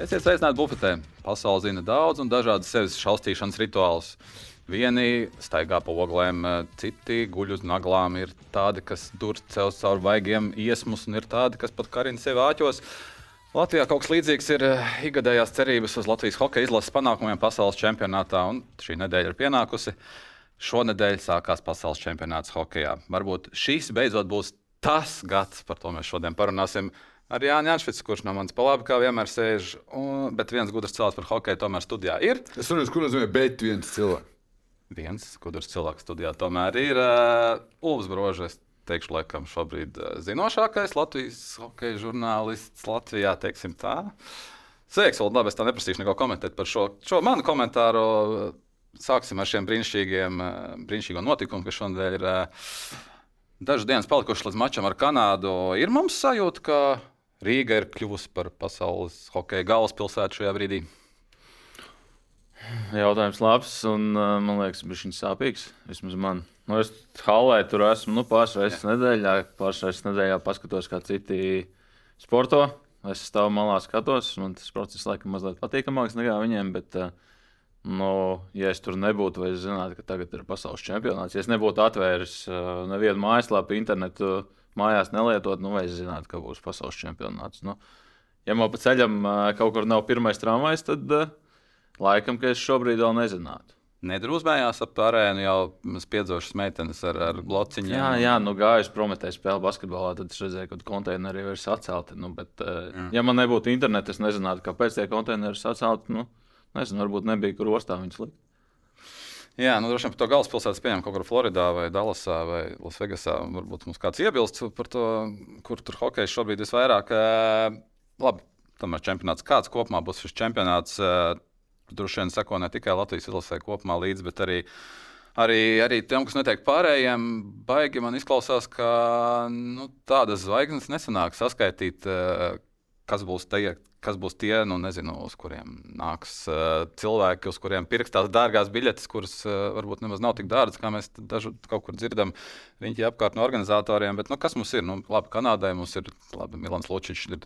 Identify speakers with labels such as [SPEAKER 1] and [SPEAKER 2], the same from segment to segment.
[SPEAKER 1] Esiet sveicināti bufetē. Pasaule zina daudz un dažādas sevis šausmīšanas rituālus. Vieni staigā pa oglēm, citi guļ uz naglām. Ir tādi, kas dur sev caur vaigiem iesmus, un ir tādi, kas pat karina sevi āķos. Latvijā kaut kas līdzīgs ir eh, ikgadējās cerības uz Latvijas hokeja izlases panākumiem pasaules čempionātā, un šī nedēļa ir pienākusi. Šonadēļ sākās pasaules čempionāts hokeja. Varbūt šīs beidzot būs tas gads, par to mēs šodien parunāsim. Ar Jānis Čaksteņš, kurš no manis pa labi, kā vienmēr sēž, un, bet viens gudrs cilvēks par hokeju tomēr studijā ir.
[SPEAKER 2] Es runāju, ko nozīmē bet viens cilvēks.
[SPEAKER 1] Viens gudrs cilvēks studijā tomēr ir uh, Ulfs Brožs. Teikšu, laikam, šobrīd uh, zinošākais Latvijas hokeja žurnālists Latvijā, teiksim tā. Sveiks, labi, es tā neprasīšu neko komentēt par šo, šo manu komentāru. Sāksim ar šiem brīnišķīgiem, uh, brīnišķīgo notikumu, kas šodien ir uh, dažas dienas palikušas līdz mačam ar Kanādu. Ir mums sajūta, ka Rīga ir kļuvusi par pasaules hokeja galvaspilsētu šajā brīdī.
[SPEAKER 3] Jautājums labs, un man liekas, viņš ir sāpīgs. Vismaz man. Nu, es halē tur esmu nu, pāris reizes nedēļā. Pāris reizes nedēļā paskatos, kā citi sporto. Es stāvu malā, skatos. Man tas process laikam mazliet patīkamāks nekā viņiem. Bet, nu, ja es tur nebūtu, vai es zinātu, ka tagad ir pasaules čempionāts, ja es nebūtu atvēris nevienu mājaslapu, internetu mājās nelietot, nu, vai es zinātu, ka būs pasaules čempionāts. Nu, ja man pa ceļam kaut kur nav pirmais tramvajs, tad laikam, ka es šobrīd vēl nezinātu.
[SPEAKER 1] Nedrūzmējās ap arēnu jau spiedzošas meitenes ar, ar blociņiem.
[SPEAKER 3] Jā, jā, nu gāju uz Prometēju spēli basketbolā, tad es redzēju, ka konteineri jau ir sacelti. Nu, bet, jā. ja man nebūtu interneta, es nezinātu, kāpēc tie konteineri ir sacelti. Nu, nezinu, varbūt nebija kur ostā viņus likt.
[SPEAKER 1] Jā, nu, droši vien par to galvaspilsētu pieņem kaut kur Floridā vai Dallasā vai Lasvegasā. Varbūt mums kāds iebilst par to, kur tur hokeja šobrīd visvairāk. Labi, tomēr čempionāts kāds kopumā būs šis čempionāts droši vien seko ne tikai Latvijas izlasē kopumā līdzi, bet arī, arī, arī tiem, kas netiek pārējiem. Baigi man izklausās, ka nu, tādas zvaigznes nesanāk saskaitīt, eh, kas būs tie, kas būs tie nu, nezinu, uz kuriem nāks uh, cilvēki, uz kuriem pirks tās dārgās biļetes, kuras uh, varbūt nemaz nav tik dārgas, kā mēs dažu, kaut kur dzirdam. Viņi ir apkārt no organizatoriem, bet nu, kas mums ir? Nu, labi, Kanādai mums ir labi, Milans Lučičs. Ir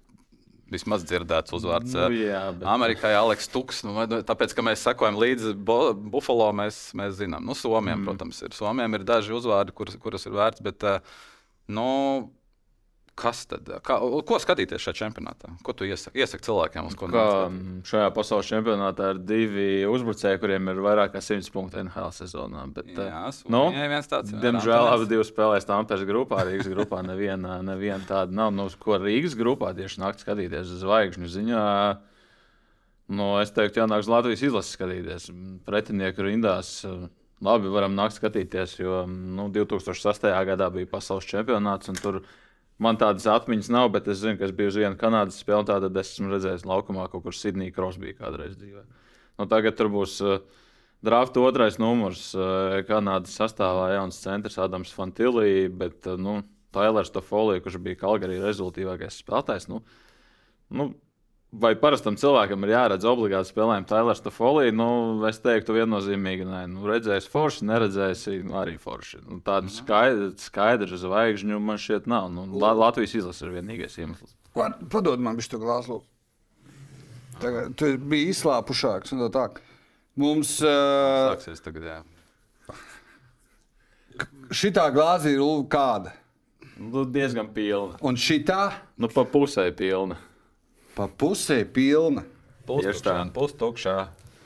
[SPEAKER 1] vismaz dzirdēts uzvārds.
[SPEAKER 3] Nu, jā, bet...
[SPEAKER 1] Amerikā ir Aleks Tuks. Nu, tāpēc, ka mēs sekojam līdzi Buffalo, mēs, mēs zinām. Nu, Somijam, mm. protams, ir. Somijam ir daži uzvārdi, kuras, kuras ir vērts. Bet, nu, Kas tad? Kā, ko skatīties šajā čempionātā? Ko tu iesaki, iesaki cilvēkiem?
[SPEAKER 3] Kā, šajā pasaules čempionātā ir divi uzbrucēji, kuriem ir vairāk kā 100 punktu NHL sezonā. Bet,
[SPEAKER 1] jā,
[SPEAKER 3] nu,
[SPEAKER 1] viens tāds.
[SPEAKER 3] Diemžēl abi divi spēlēs Tampēras grupā. Rīgas grupā neviena, neviena tāda nav. Nu, ko Rīgas grupā tieši nākt skatīties zvaigžņu ziņā. Nu, es teiktu, jānāk uz Latvijas izlases skatīties. Pretinieku rindās. Labi, varam nākt skatīties, jo nu, 2008. gadā bija pasaules čempionāts un tur bija Man tādas atmiņas nav, bet es zinu, ka es biju uz vienu Kanādas spēli. Tad es esmu redzējis laukumā kaut kur Sidnija Krosbī kādreiz dzīvē. Nu, tagad tur būs uh, drafta otrais numurs. Uh, Kanādas sastāvā jauns centrs Adams Fantilī, bet uh, nu, Tailers Tofolī, kurš bija Kalgarī rezultātīvākais spēlētājs. Nu, nu, vai parastam cilvēkam ir jāredz obligāti spēlējumi Tailers Tofolī, nu, es teiktu viennozīmīgi, nē, nu, redzējis forši, neredzējis arī forši. Nu, tādu mhm. skaidru, skaidru zvaigžņu man šķiet nav. Nu, Latvijas izlase ir vienīgais iemesls.
[SPEAKER 2] Padod man bišķi to glāzu. Tagad tu biji izslāpušāks un tā tā. Mums. Uh,
[SPEAKER 1] Sāksies tagad, jā.
[SPEAKER 2] Šitā glāze ir kāda?
[SPEAKER 3] Nu, diezgan pilna.
[SPEAKER 2] Un šitā?
[SPEAKER 3] Nu, pa pusē pilna
[SPEAKER 2] pa pusē pilna.
[SPEAKER 1] Pustukšā. Pustukšā.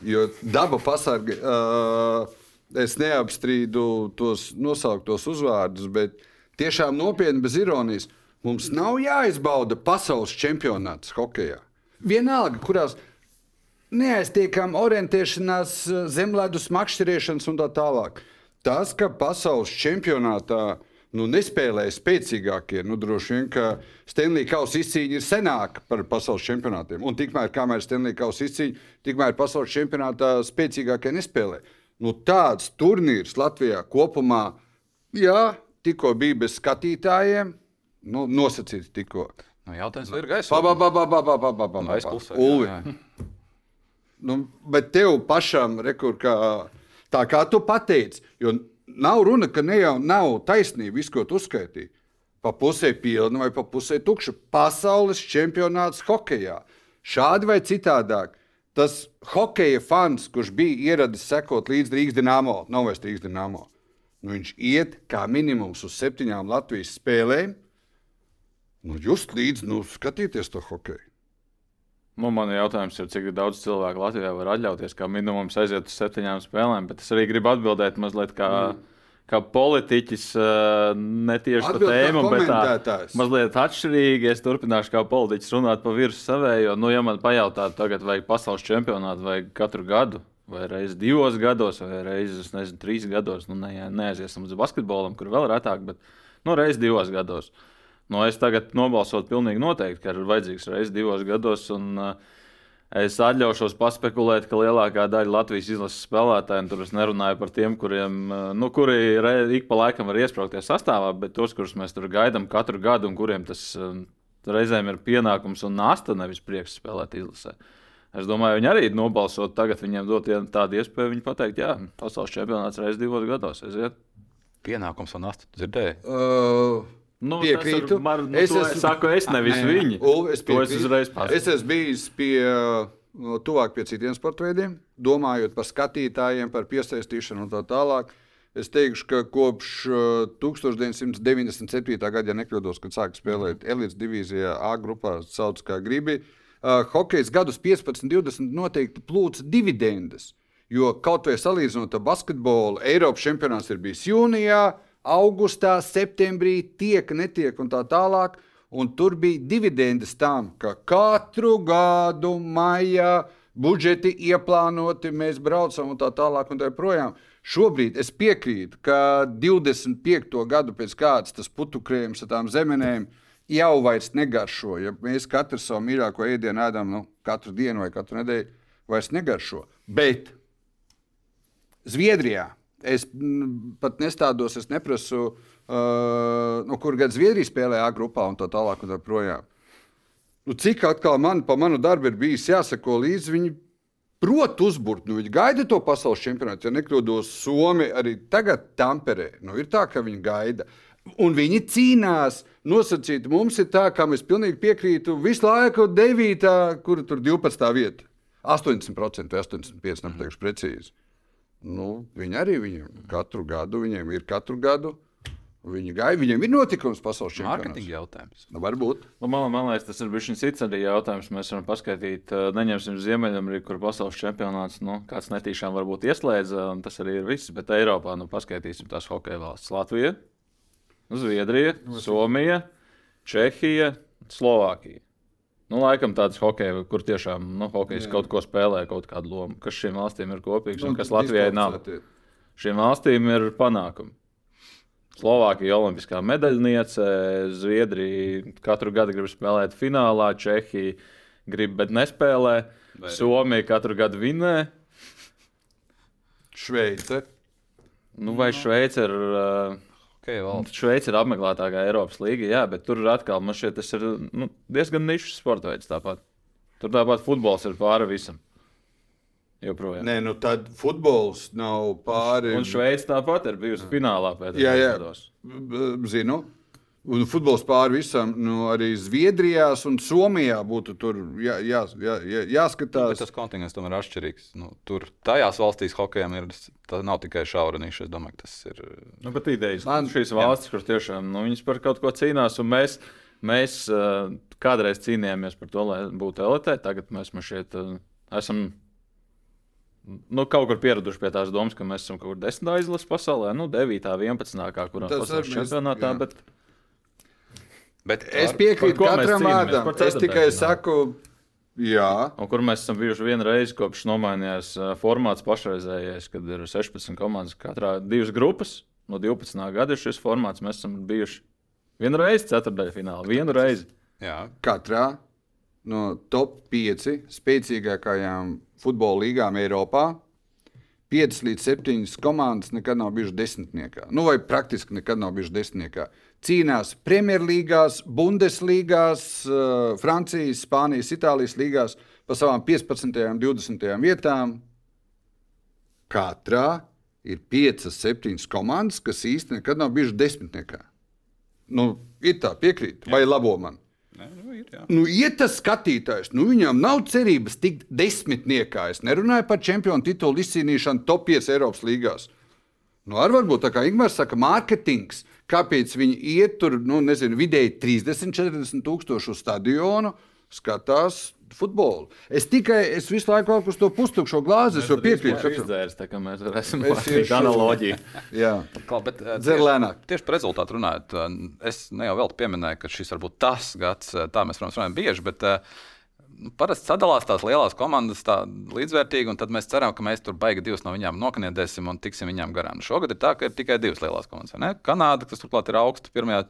[SPEAKER 2] Jo daba pasarga, uh, es neapstrīdu tos nosauktos uzvārdus, bet tiešām nopietni bez ironijas. Mums nav jāizbauda pasaules čempionāts hokeja. Vienalga, kurās neaiztiekam orientēšanās, zemledus makšķerēšanas un tā tālāk. Tas, ka pasaules čempionātā nu, nespēlēja spēcīgākie. Nu, droši vien, ka Stanley Kausa izcīņa ir senāka par pasaules čempionātiem. Un tikmēr, kamēr Stanley Kausa izcīņa, tikmēr pasaules čempionātā spēcīgākie nespēlē. Nu, tāds turnīrs Latvijā kopumā, jā, tikko bija bez skatītājiem, nu, nosacīts tikko.
[SPEAKER 1] Nu, jautājums, ir gaisa?
[SPEAKER 2] Ulvi. Nu, bet tev pašam, rekur, kā, tā kā tu pateici, jo nav runa, ka ne jau nav taisnība viss, ko tu uzskaitīji. Pa pusē pilna vai pa pusē tukša. Pasaules čempionāts hokeja. Šādi vai citādāk, tas hokeja fans, kurš bija ieradies sekot līdz Rīgas dīnāmo, nav vairs Rīgas dīnāmo. Nu, viņš iet kā minimums uz septiņām Latvijas spēlēm. Nu, just līdz nu, skatīties to hokeju.
[SPEAKER 3] Nu, man jautājums ir, cik daudz cilvēku Latvijā var atļauties, kā minimums aiziet uz septiņām spēlēm, bet es arī gribu atbildēt mazliet kā, mm. kā politiķis, ne tieši par tēmu, bet tā mazliet atšķirīgi. Es turpināšu kā politiķis runāt pa virsmu savējo. Nu, ja man pajautātu tagad, vai pasaules čempionātu vajag katru gadu, vai reizes divos gados, vai reizes, nezinu, trīs gados, nu, ne, neaiziesim uz basketbolam, kur vēl retāk, bet nu, reizes divos gados. Uh, Nu, es tagad nobalsotu pilnīgi noteikti, ka ir vajadzīgs reizes divos gados. Un, uh, Es atļaušos paspekulēt, ka lielākā daļa Latvijas izlases spēlētāju, tur es nerunāju par tiem, kuriem, nu, kuri ik pa laikam var iesprāgties sastāvā, bet tos, kurus mēs tur gaidām katru gadu un kuriem tas reizēm ir pienākums un nasta, nevis prieks spēlēt izlasē. Es domāju, viņi arī nobalsot tagad, viņiem dot tādu iespēju, viņi pateikt, jā, pasaules čempionāts reizes divos gados. Aiziet.
[SPEAKER 1] Pienākums un nasta, dzirdēju.
[SPEAKER 2] Uh...
[SPEAKER 3] Nu, Piekrītu. Ar, nu, es, esmu, es saku, es nevis viņu.
[SPEAKER 2] Es, es, es esmu bijis pie, no, tuvāk pie citiem sporta veidiem, domājot par skatītājiem, par piesaistīšanu un tā tālāk. Es teikšu, ka kopš uh, 1997. gada, ja nekļūdos, kad sāku spēlēt elites divīzijā, A grupā, sauc kā gribi, uh, hokejs gadus 15, 20 noteikti plūca dividendes. Jo kaut vai salīdzinot ar basketbolu, Eiropas čempionāts ir bijis jūnijā, uh, augustā, septembrī tiek, netiek un tā tālāk. Un tur bija dividendes tam, ka katru gadu maijā budžeti ieplānoti, mēs braucam un tā tālāk. Un tā projām. Šobrīd es piekrītu, ka 25. gadu pēc kādas tas putukrējums ar tām zemenēm jau vairs negaršo. Ja mēs katru savu mīļāko ēdienu ēdam nu, katru dienu vai katru nedēļu, vairs negaršo. Bet Zviedrijā Es pat nestādos, es neprasu, uh, no kur gada Zviedrija spēlē A grupā un tā tālāk. Un tā projām. nu, cik atkal man pa manu darbu ir bijis jāsako līdzi, viņi prot uzburt. Nu, viņi gaida to pasaules čempionātu. Ja nekļūdos, Somija arī tagad Tamperē. Nu, ir tā, ka viņi gaida. Un viņi cīnās. Nosacīt, mums ir tā, kā mēs pilnīgi piekrītu. Visu laiku 9, kur tur 12 vieta. 80% vai 85% nepateikšu precīzi. Nu, viņi arī viņam katru gadu, viņiem ir katru gadu. Viņi gāja, viņiem ir notikums pasaules čempionātā.
[SPEAKER 1] Mārketinga jautājums.
[SPEAKER 2] Nu, varbūt.
[SPEAKER 3] Nu, man, man liekas, tas ir bijis cits arī jautājums. Mēs varam paskaidrot, neņemsim Ziemeļameriku, kur pasaules čempionāts nu, kāds netīšām varbūt ieslēdz, un tas arī ir viss. Bet Eiropā nu, paskatīsim tās hokeja valsts - Latvija, Zviedrija, Somija, Čehija, Slovākija. Nu, laikam tāds hockey, kur tiešām nu, hokejs Jā. kaut ko spēlē, kaut kādu lomu, kas šīm valstīm ir kopīgs un, un kas Latvijai nav. Šīm valstīm ir panākumi. Slovākija ir olimpiskā medaļniece, Zviedrija katru gadu grib spēlēt finālā, Čehija grib, bet nespēlē. Vai. Somija katru gadu vinē.
[SPEAKER 2] Šveice.
[SPEAKER 3] Nu, vai Šveice ir. Uh, Šveice ir apmeklētākā Eiropas līnija, jā, bet tur atkal man šķiet, tas ir nu, diezgan nišs sporta veids. Tāpat. Tur tāpat futbols ir pāri visam. Joprojām.
[SPEAKER 2] Nē, nu tad futbols nav pāri.
[SPEAKER 3] Un Šveice tāpat ir bijusi finālā pēdējos gados.
[SPEAKER 2] Zinu. Un futbols pāri visam, nu, arī Zviedrijā un Somijā būtu jā, jā, jā, jā, jāskatās.
[SPEAKER 1] Bet tas kontinents tomēr ir atšķirīgs. Nu, tur tajās valstīs hokejam ir, nav tikai šaura niša. Es domāju, ka tas ir.
[SPEAKER 3] Nu, bet idejas, Man, šīs valstis, kur tiešām nu, viņas par kaut ko cīnās, un mēs, mēs uh, kādreiz cīnījāmies par to, lai būtu elitē. Tagad mēs šeit uh, esam nu, kaut kur pieraduši pie tās domas, ka mēs esam kaut kur desmitā izlases pasaulē, nu, 9, 11, kā kurā pasaules čempionātā. Bet...
[SPEAKER 2] Bet es piekrītu katram vārdam. Es tikai saku, jā.
[SPEAKER 3] Un kur mēs esam bijuši vienu reizi, kopš nomainījās formāts pašreizējais, kad ir 16 komandas katrā divas grupas. No 12. gada ir šis formāts. Mēs esam bijuši vienu reizi ceturtajā finālā. Vienu reizi.
[SPEAKER 2] Jā. Katrā no top 5 spēcīgākajām futbola līgām Eiropā 5 līdz 7 komandas nekad nav bijušas desmitniekā. Nu, vai praktiski nekad nav bijušas desmitniekā cīnās Premjerlīgās, Bundeslīgās, uh, Francijas, Spānijas, Itālijas līgās pa savām 15. un 20. vietām. Katrā ir 5, 7 komandas, kas īstenībā nekad nav bijušas desmitniekā. Nu, ir tā, piekrīt, vai labo man?
[SPEAKER 1] Nē, nu ir. jā.
[SPEAKER 2] Nu, iet tas skatītājs, nu, viņam nav cerības tikt desmitniekā. Es nerunāju par čempionu titulu izcīnīšanu top 5 Eiropas līgās. Nu, ar varbūt tā kā Ingūns saka, mārketings. Kāpēc viņi iet tur, nu, nezinu, vidēji 30, 40 tūkstošu uz stadionu, skatās futbolu. Es tikai, es visu laiku valku uz to pustukšo glāzi, es jau piekrītu.
[SPEAKER 3] Viņš
[SPEAKER 2] ka-
[SPEAKER 3] izdzērs, tā kā mēs varēsim
[SPEAKER 2] Es
[SPEAKER 3] pārspīt
[SPEAKER 2] iešu-
[SPEAKER 3] analoģiju.
[SPEAKER 2] Jā,
[SPEAKER 1] Klau, bet, eh,
[SPEAKER 2] dzer
[SPEAKER 1] tieši-
[SPEAKER 2] lēnāk.
[SPEAKER 1] Tieši par rezultātu runājot, eh, es ne jau vēl pieminēju, ka šis varbūt tas gads, eh, tā mēs protams, runājam bieži, bet eh, nu, parasti sadalās tās lielās komandas tā līdzvērtīgi, un tad mēs ceram, ka mēs tur baigi divas no viņām nokniedēsim un tiksim viņām garām. Nu, Šogad ir tā, ka ir tikai divas lielās komandas. vai ne? Kanāda, kas turklāt ir augsta pirmajā,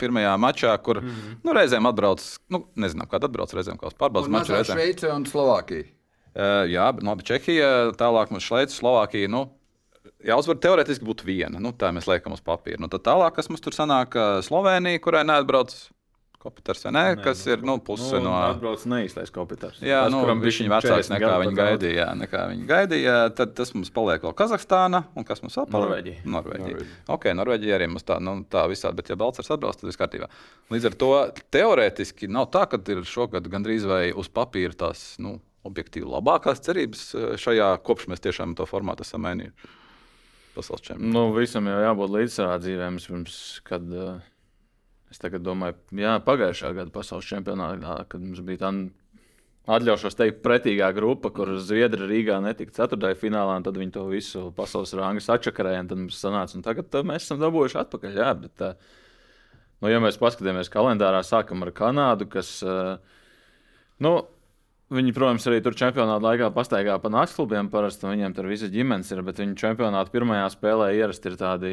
[SPEAKER 1] pirmajā mačā, kur mm -hmm. nu, reizēm atbrauc, nu, nezinām, kāda atbrauc, reizēm kaut kāds pārbaudas mačs. reizēm-
[SPEAKER 2] Šveice un Slovākija.
[SPEAKER 1] Uh, jā, bet labi, Čehija, tālāk mums Šveice, Slovākija. Nu, jāuzvar teorētiski būtu viena. Nu, tā mēs liekam uz papīra. Nu, tad tālāk, kas mums tur sanāk, Slovenija, kurai neatbrauc Kopiters vai ne, kas ir nu, puse
[SPEAKER 3] Nu,
[SPEAKER 1] no.
[SPEAKER 3] Atbrauc neīstais kopitars.
[SPEAKER 1] Jā,
[SPEAKER 3] Tas,
[SPEAKER 1] nu,
[SPEAKER 3] kuram
[SPEAKER 1] viņš ir vecāks
[SPEAKER 3] 40
[SPEAKER 1] nekā viņi gaidīja. Jā, nekā viņi gaidīja. Tad tas mums paliek vēl Kazahstāna un kas mums vēl paliek?
[SPEAKER 3] Norvēģija.
[SPEAKER 1] Norvēģija.
[SPEAKER 2] Norvēģija.
[SPEAKER 1] Ok, Norvēģija arī mums tā, nu, tā visādi, bet ja Balčers atbrauc, tad viss kārtībā. Līdz ar to teorētiski nav tā, ka ir šogad gandrīz vai uz papīra tās nu, objektīvi labākās cerības eh, šajā, kopš mēs tiešām to formātu esam mainījuši. Pasaules čempionātā.
[SPEAKER 3] Nu, visam jau jābūt līdzsvarā dzīvēm. Pirms, kad, uh, es tagad domāju, jā, pagājušā gada pasaules čempionātā, kad mums bija tā atļaušos teikt, pretīgā grupa, kur Zviedri Rīgā netika ceturtajā finālā, un tad viņi to visu pasaules rangu sačakarēja, un tad mums sanāca, un tagad mēs esam dabūjuši atpakaļ. Jā, bet, nu, ja mēs paskatāmies kalendārā, sākam ar Kanādu, kas, nu, Viņi, protams, arī tur čempionāta laikā pastaigā pa naktsklubiem. Parasti viņiem tur visas ģimenes ir, bet viņu čempionāta pirmajā spēlē ierasti ir tādi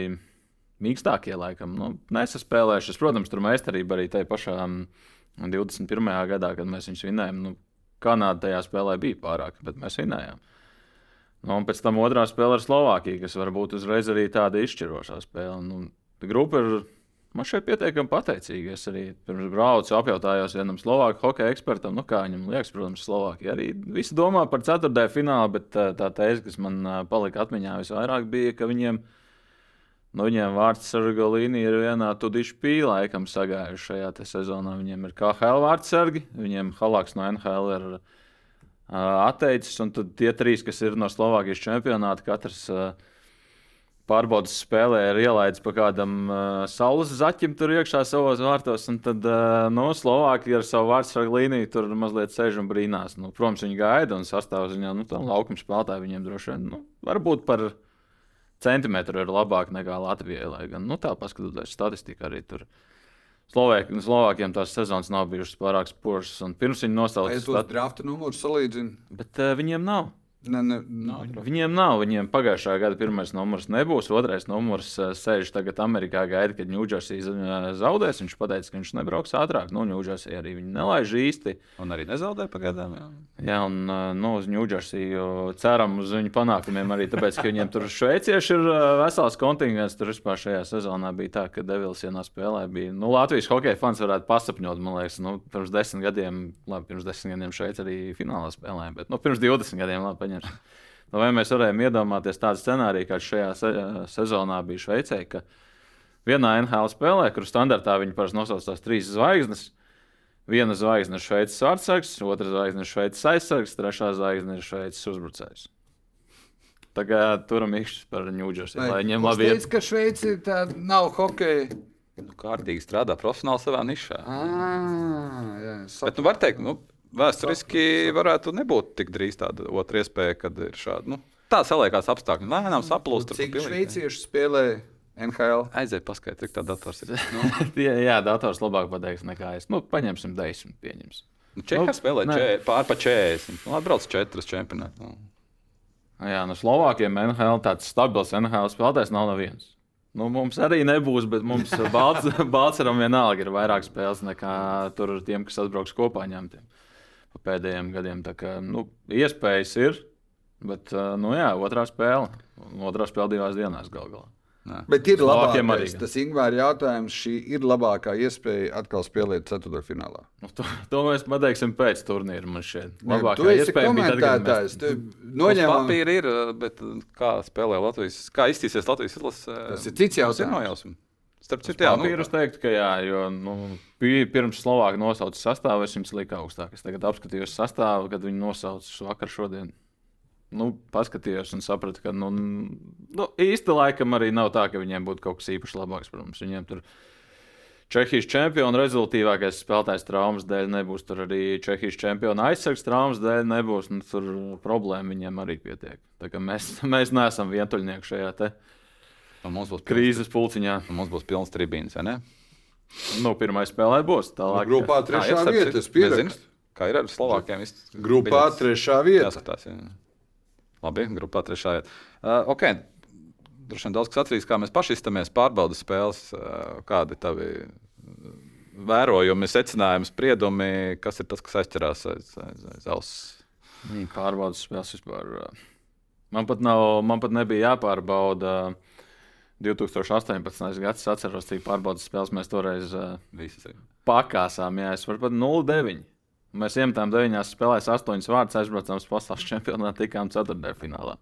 [SPEAKER 3] mīkstākie, laikam. Nu, nesaspēlējušies. Protams, tur meistarība arī tajā pašā mm, 21. gadā, kad mēs viņus vinējām. Nu, Kanāda tajā spēlē bija pārāk, bet mēs vinējām. Nu, un pēc tam otrā spēle ar Slovākiju, kas varbūt uzreiz arī tāda izšķirošā spēle. Nu, grupa ir man šeit pietiekami pateicīga. Es arī pirms braucu apjautājos vienam slovāku hokeja ekspertam, nu, kā viņam liekas, protams, Slovākija. Arī visi domā par ceturtajā finālu, bet tā, tā tēze, kas man ā, palika atmiņā visvairāk, bija, ka viņiem. Nu, viņiem vārds sargalīni ir vienā tudišu pīlā, laikam, sagājuši šajā te sezonā. Viņiem ir KHL vārds sargi, viņiem Halaks no NHL ir uh, atteicis, un tad tie trīs, kas ir no Slovākijas čempionāta, katrs uh, pārbaudas spēlē ir ielaidis pa kādam uh, saules zaķim tur iekšā savos vārtos, un tad uh, no Slovākija ar savu vārdu sargu līniju tur mazliet sēž un brīnās. Nu, protams, viņi gaida un sastāv ziņā, nu, tam laukuma spēlētāji viņiem droši vien, nu, varbūt par centimetru ir labāk nekā Latvijai, lai gan, nu, tā paskatoties statistika arī tur. Slovāk, Slovākiem tās sezonas nav bijušas pārāk spožas, un pirms viņi
[SPEAKER 2] Es
[SPEAKER 3] nostājas
[SPEAKER 2] tos drafta numurus salīdzinu.
[SPEAKER 3] bet uh, viņiem nav.
[SPEAKER 2] Ne, ne,
[SPEAKER 3] Viņiem nav, viņiem pagājušā gada pirmais numurs nebūs, otrais numurs eh, sēž tagad Amerikā, gaida, kad Ņūdžersī zaudēs. Viņš teica, ka viņš nebrauks ātrāk. Nu, Ņūdžersī arī viņi nelaiž īsti.
[SPEAKER 1] Un arī nezaudēja pagaidām. Jā.
[SPEAKER 3] Jā, un eh, nu, uz Ņūdžersī ceram uz viņu panākumiem arī tāpēc, ka viņiem tur šveicieši ir eh, vesels kontingents. Tur vispār šajā sezonā bija tā, ka Devils vienā spēlē bija. Nu, Latvijas hokeja fans varētu pasapņot, man liekas, nu, pirms desmit gadiem, labi, pirms desmit gadiem šeit arī finālā spēlēja, bet nu, pirms 20 gadiem, labi, paņemsim. Nu, vai mēs varējām iedomāties tādu scenāriju, kāds šajā se sezonā bija Šveicē, ka vienā NHL spēlē, kur standartā viņi parasti nosauc tās trīs zvaigznes, viena zvaigzne ir Šveices vārdsargs, otra zvaigzne ir Šveices aizsargs, trešā zvaigzne ir Šveices uzbrucējs. Tagad turam īkšķis par Ņūdžersī, lai viņiem labi
[SPEAKER 2] iet.
[SPEAKER 3] iet.
[SPEAKER 2] ka Šveice ir tāda nav hokeja.
[SPEAKER 1] Nu, kārtīgi strādā profesionāli savā nišā.
[SPEAKER 2] Ah, jā,
[SPEAKER 1] Bet, nu, var teikt, nu, vēsturiski varētu nebūt tik drīz tāda otra iespēja, kad ir šāda. Nu, tā saliekās apstākļi. Lēnām saplūst. tur
[SPEAKER 2] Cik šveicieši spēlē NHL?
[SPEAKER 1] Aizēj paskaidrot, cik tā dators ir.
[SPEAKER 3] jā, jā, dators labāk pateiks nekā es. Nu, paņemsim desmit, pieņemsim.
[SPEAKER 1] Nu, Čehā
[SPEAKER 3] Nu,
[SPEAKER 1] spēlē čē, pār pa 40. Nu, atbrauc četras čempionātā. Nu.
[SPEAKER 3] Jā, no Slovākiem NHL tāds stabils NHL spēlētājs nav neviens. Nu, mums arī nebūs, bet mums Balčūskam vienalga ir vairāk spēles nekā tur tiem, kas atbrauks kopā ņemtiem pēdējiem gadiem. Tā kā, nu, iespējas ir, bet nu, jā, otrā spēle. Otrā spēle divās dienās gal galā.
[SPEAKER 2] Bet ir labākais. Tas Ingūna jautājums, šī ir labākā iespēja atkal spēlēt ceturtdaļfinālā.
[SPEAKER 3] Nu, to, to mēs pateiksim pēc turnīra. Man
[SPEAKER 2] Nē,
[SPEAKER 3] labākā
[SPEAKER 2] esi
[SPEAKER 3] iespēja bija
[SPEAKER 2] komentētājs.
[SPEAKER 3] mēs...
[SPEAKER 2] Noņemam,
[SPEAKER 1] papīra ir, bet kā spēlē Latvijas, kā iztīsies Latvijas izlase?
[SPEAKER 2] Tas ir cits jautājums.
[SPEAKER 1] Starp citu, jā,
[SPEAKER 3] Papīru es teiktu, ka jā, jo nu, pi- pirms Slovākija nosauca sastāvu, es viņus liku augstāk. Es tagad apskatījos sastāvu, kad viņi nosauca vakar šodien. Nu, paskatījos un sapratu, ka nu, nu, īsti laikam arī nav tā, ka viņiem būtu kaut kas īpaši labāks. Protams, viņiem tur Čehijas čempiona rezultātīvākais spēlētājs traumas dēļ nebūs. Tur arī Čehijas čempiona aizsargs traumas dēļ nebūs. Nu, tur problēma viņiem arī pietiek. Tā kā mēs, mēs neesam vientuļnieki šajā te
[SPEAKER 1] Un mums būs
[SPEAKER 3] krīzes pulciņā.
[SPEAKER 1] mums būs pilns tribīns, vai ne?
[SPEAKER 3] Nu, pirmā spēlē būs. Tālāk,
[SPEAKER 2] Grupā
[SPEAKER 1] Kā ir,
[SPEAKER 2] trešā
[SPEAKER 1] starp
[SPEAKER 2] vieta. Es.
[SPEAKER 1] Nezinu, Kā ir ar Slovākiem?
[SPEAKER 2] Grupā
[SPEAKER 1] biļetes.
[SPEAKER 2] trešā vieta.
[SPEAKER 1] Jāskatās. Jā. Labi, grupā trešā vieta. Uh, ok, droši vien daudz kas atcerīs, kā mēs paši iztamies pārbaudas spēles, uh, kādi tavi uh, vērojumi, secinājumi, spriedumi, kas ir tas, kas aizķerās aiz, aiz, aiz auss.
[SPEAKER 3] Pārbaudas spēles vispār. ā. Man pat, nav, man pat nebija jāpārbauda. 2018. gads, es atceros, cik pārbaudas spēles mēs toreiz
[SPEAKER 1] ir.
[SPEAKER 3] pakāsām. Jā, es varu pat 0-9. Mēs iemetām 9 spēlēs, 8 vārdus, aizbraucām uz pasaules čempionātu, tikām 4. finālā.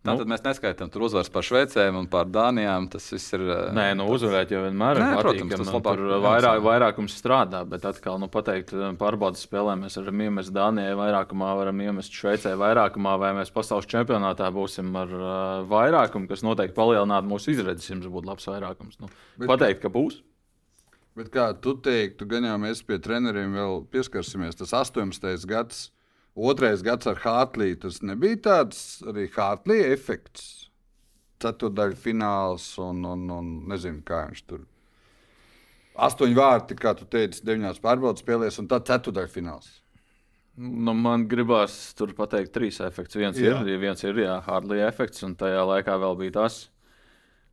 [SPEAKER 1] Tātad mēs neskaitām tur uzvaras par Šveicēm un par Dānijām. Tas viss ir. uh,
[SPEAKER 3] Nē, nu uzvarēt jau vienmēr ir
[SPEAKER 1] Nē, protams, tas labāk
[SPEAKER 3] tur
[SPEAKER 1] jāsaka.
[SPEAKER 3] vairāk, vairākums strādā, bet atkal, nu, pateikt, pārbaudas spēlē mēs varam iemest Dānijai vairākumā, varam iemest Šveicē vairākumā, vai mēs pasaules čempionātā būsim ar uh, vairākumu, kas noteikti palielinātu mūsu izredzes, jums būtu labs vairākums. Nu,
[SPEAKER 2] Bet-
[SPEAKER 3] pateikt, ka būs.
[SPEAKER 2] Bet kā tu teiktu, gan jau mēs pie treneriem vēl pieskarsimies, tas 18. gads, otrais gads ar Hartliju, tas nebija tāds arī Hartlija efekts. Ceturdaļa fināls un, un, un nezinu, kā viņš tur. Astoņi vārti, kā tu teici, deviņās pārbaudas spēlēs, un tad ceturdaļa fināls.
[SPEAKER 3] Nu, man gribās tur pateikt, trīs efekts. Viens
[SPEAKER 2] Jā.
[SPEAKER 3] ir, viens ir jā, Hardlija efekts, un tajā laikā vēl bija tas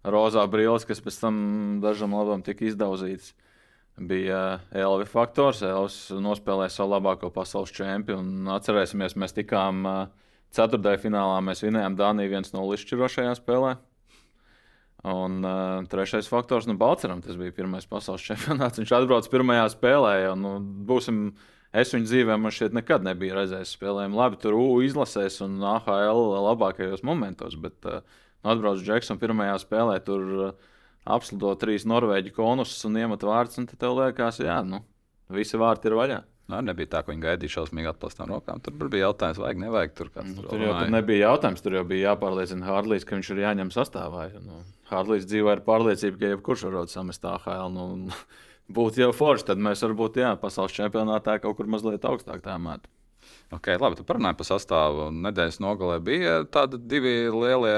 [SPEAKER 3] rozā brīlis, kas pēc tam dažam labam tika izdauzīts. Bija Elvis faktors. Elvis nospēlēja savu labāko pasaules čempionu. Atcerēsimies, mēs tikām ā, ceturtajā finālā. Mēs vinējām Dāniju 1-0 izšķirošajā spēlē. Un uh, trešais faktors, nu, Balčūskam, tas bija pirmais pasaules čempionāts. Viņš atbrauca pirmajā spēlē, jau nu, būsim Es viņu dzīvē man šeit nekad nebiju redzējis. Spēlējām labi, tur U izlasēs un AHL labākajos momentos. Bet uh, atbrauc Džeksons pirmajā spēlē, tur uh, apslido trīs norvēģi konusus un iemet vārdus. Un tev liekas, jā, nu, visi vārti ir vaļā.
[SPEAKER 1] Nu, nebija tā, ka viņi gaidīja šausmīgi atklātām rokām. Tur bija jautājums, vajag, nevajag. Tur, kāds
[SPEAKER 3] Nu,
[SPEAKER 1] tur
[SPEAKER 3] tur jau tur nebija jautājums, tur jau bija jāpārliecina Hārdlīs, ka viņš ir jāņem sastāvā. Nu, Hārdlīs dzīvo ar pārliecību, ka jebkurš var samest AHL. Nu, būtu jau forši, tad mēs varbūt jā, pasaules čempionātā kaut kur mazliet augstāk tā mātu.
[SPEAKER 1] Okay, labi, tu parunāji par sastāvu. Nedēļas nogalē bija tādi divi lielie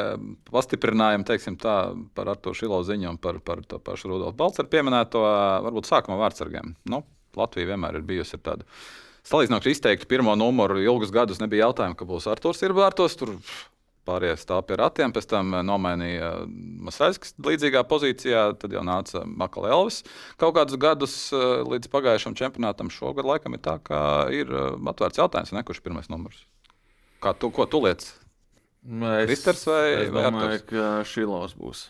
[SPEAKER 1] pastiprinājumi, teiksim, tā, par Arto Šilo ziņu un par, par to pašu Rudolfu Balceru pieminēto. Varbūt sākumā vārdsargiem. Nu, Latvija vienmēr ir bijusi ar tādu. Salīdzinoši izteikti pirmo numuru ilgus gadus nebija jautājumu, ka būs Arthurs ir vārtos. Tur pārējie stāv pie ratiem, pēc tam eh, nomainīja Masaiskis līdzīgā pozīcijā, tad jau nāca Makala Elvis. Kaut kādus gadus eh, līdz pagājušam čempionātam šogad laikam ir tā, ka ir eh, atvērts jautājums, ne, kurš ir pirmais numurs. Kā tu, ko tu liec? Kristers vai-
[SPEAKER 3] es
[SPEAKER 1] vai
[SPEAKER 3] domāju,
[SPEAKER 1] Arturs?
[SPEAKER 3] ka Šilovs būs.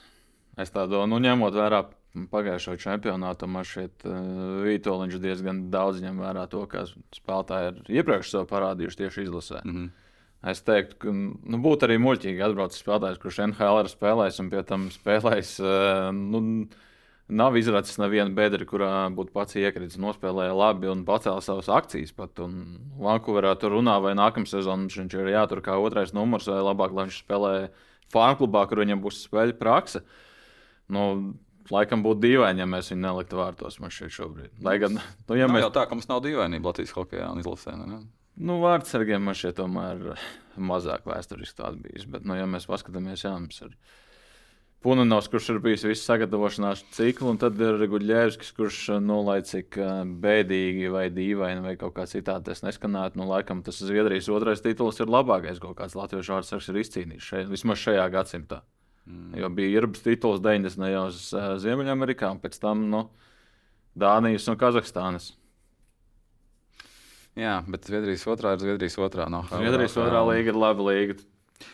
[SPEAKER 3] Es tā domāju, nu, ņemot vērā pagājušo čempionātu, man šeit uh, Vitoļņš diezgan daudz ņem vērā to, kā spēlētāji ir iepriekš sev parādījuši tieši izlasē.
[SPEAKER 1] Mm -hmm.
[SPEAKER 3] Es teiktu, ka nu, būtu arī muļķīgi atbraukt spēlētājs, kurš NHL ir spēlējis un pie tam spēlējis. eh, Nu, nav izracis nevienu bedri, kurā būtu pats iekritis, nospēlēja labi un pacēla savas akcijas. Pat. Un Vankūverā tur runā, vai nākamā sezonā viņš ir jātur kā otrais numurs, vai labāk, lai viņš spēlē fārklubā, kur viņam būs spēļu praksa. Nu, Laikam būtu dīvaini, ja mēs viņu neliktu vārtos man šeit šobrīd. Lai gan, nu, ja
[SPEAKER 1] Mēs...
[SPEAKER 3] mēs
[SPEAKER 1] Jau tā, ka mums nav dīvainība Latvijas hokeja un izlasē. Ne?
[SPEAKER 3] Nu, vārdsargiem man šeit tomēr mazāk vēsturiski tāda bijis. Bet, nu, ja mēs paskatāmies, jā, mums ir Punanovs, kurš ir bijis visu sagatavošanās ciklu, un tad ir Guļļevskis, kurš, nu, lai cik ā, bēdīgi vai dīvaini vai kaut kā citādi tas neskanētu, nu, laikam tas Zviedrijas otrais tituls ir labākais, ko kāds latviešu vārdsargs ir izcīnījis šeit, vismaz šajā gadsimtā. Mm. Jo bija Irbs tituls 90. gados Ziemeļamerikā, un pēc tam nu, Dānijas un Kazahstānas.
[SPEAKER 1] Jā, bet Zviedrijas otrā ir Zviedrijas otrā. No,
[SPEAKER 3] Zviedrijas otrā līga ir laba līga.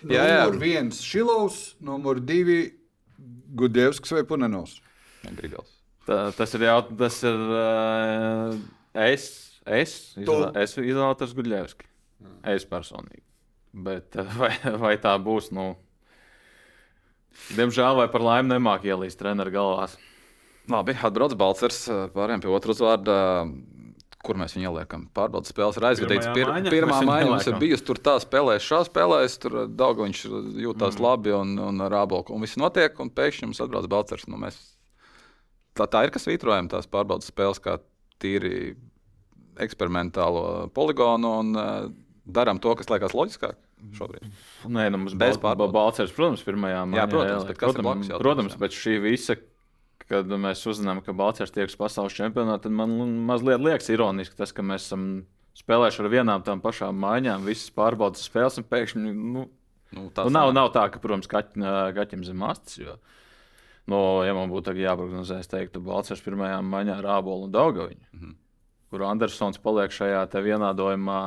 [SPEAKER 1] Jā, jā.
[SPEAKER 2] Numur viens Šilovs, numur divi Gudevskis vai Punenovs.
[SPEAKER 1] Grigals.
[SPEAKER 3] Tā, tas ir jau tas, ir. Uh, es, es, izvēl, es izvēlētos Gudļevski. Es personīgi. Bet vai, vai tā būs? Nu, Diemžēl vai par laimi nemāk ielīst treneru galvās.
[SPEAKER 1] Labi, atbrauc Balčers, pārējiem pie otras uzvārda. Kur mēs viņu ieliekam? Pārbaudas spēles ir aizvadītas. Pir,
[SPEAKER 3] maiņā
[SPEAKER 1] pirmā maiņa mums ir bijusi tur tā spēlē, šā spēlēs, tur Daugaviņš jūtās mm. labi un, un Rābolka. Un viss notiek, un pēkšņi mums atbrauc Balčers. Nu, mēs... tā, tā ir, kas vītrojam tās pārbaudas spēles kā tīri eksperimentālo poligonu un uh, darām to, kas liekas loģiskāk šobrīd.
[SPEAKER 3] Nē, nu, mums
[SPEAKER 1] Bez pārbaudas.
[SPEAKER 3] Ba- Balcers, protams, pirmajā maiņā.
[SPEAKER 1] protams,
[SPEAKER 3] ielika.
[SPEAKER 1] bet kas ir blakus
[SPEAKER 3] protams, protams,
[SPEAKER 1] jā.
[SPEAKER 3] bet šī visa, kad mēs uzzinām, ka Balcers tieks pasaules čempionātā, tad man mazliet liekas ironiski tas, ka mēs esam spēlējuši ar vienām tām pašām maiņām, visas pārbaudas spēles, un pēkšņi nu,
[SPEAKER 1] Nu,
[SPEAKER 3] Nu, nav, nav tā, ka, protams, kaķ, kaķim zem astes. Jo, nu, ja man būtu jāprognozē, es teiktu, Balčers pirmajā maiņā ar Ābolu un Daugaviņu, mm. -hmm. kur Andersons paliek šajā vienādojumā.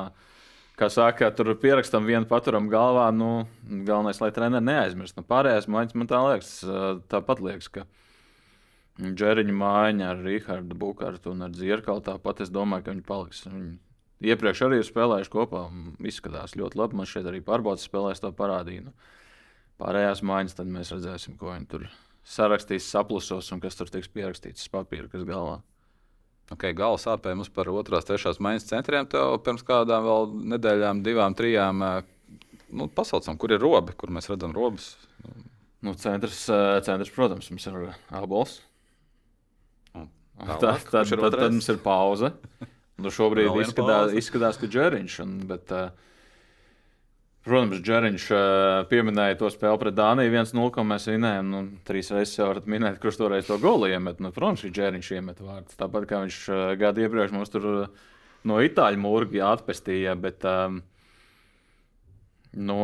[SPEAKER 3] Kā saka, tur pierakstam vienu paturam galvā. Nu, galvenais, lai treneris neaizmirst. Nu, pārējās maiņas man tā liekas, tāpat liekas, ka Džeriņa maiņa ar Rīgārdu Bukārtu un ar Zierkalu tāpat es domāju, ka viņi paliks. Viņi iepriekš arī ir spēlējuši kopā. Izskatās ļoti labi. Man šeit arī pārbaudas spēlēs to parādīja. Nu, pārējās maiņas, tad mēs redzēsim, ko viņi tur sarakstīs, saplusos un kas tur tiks pierakstīts uz papīra, kas galvā.
[SPEAKER 1] Okay, Gala sāpēja mums par otrās, trešās maiņas centriem. Tev pirms kādām vēl nedēļām, divām, trijām. eh, Nu, pasaucam, kur ir robi, kur mēs redzam robus.
[SPEAKER 3] Nu, centrs, eh, centrs, protams, mums ir abols. Tad,
[SPEAKER 1] tālāk,
[SPEAKER 3] tad,
[SPEAKER 1] kurš ir
[SPEAKER 3] tad, tad
[SPEAKER 1] otrais?
[SPEAKER 3] mums ir pauze. Nu, šobrīd izskatās,
[SPEAKER 1] pauze.
[SPEAKER 3] izskatās, ka Džeriņš. Un, bet, uh, protams, Džeriņš uh, pieminēja to spēli pret Dāniju 1-0, ko mēs vinējām. Nu, trīs reizes jau varat minēt, kurš toreiz to golu iemet. Nu, protams, ka Džeriņš iemet vārdus. Tāpat kā viņš uh, gadu iepriekš mums tur no itāļu mūrga atpestīja. Bet, um, nu,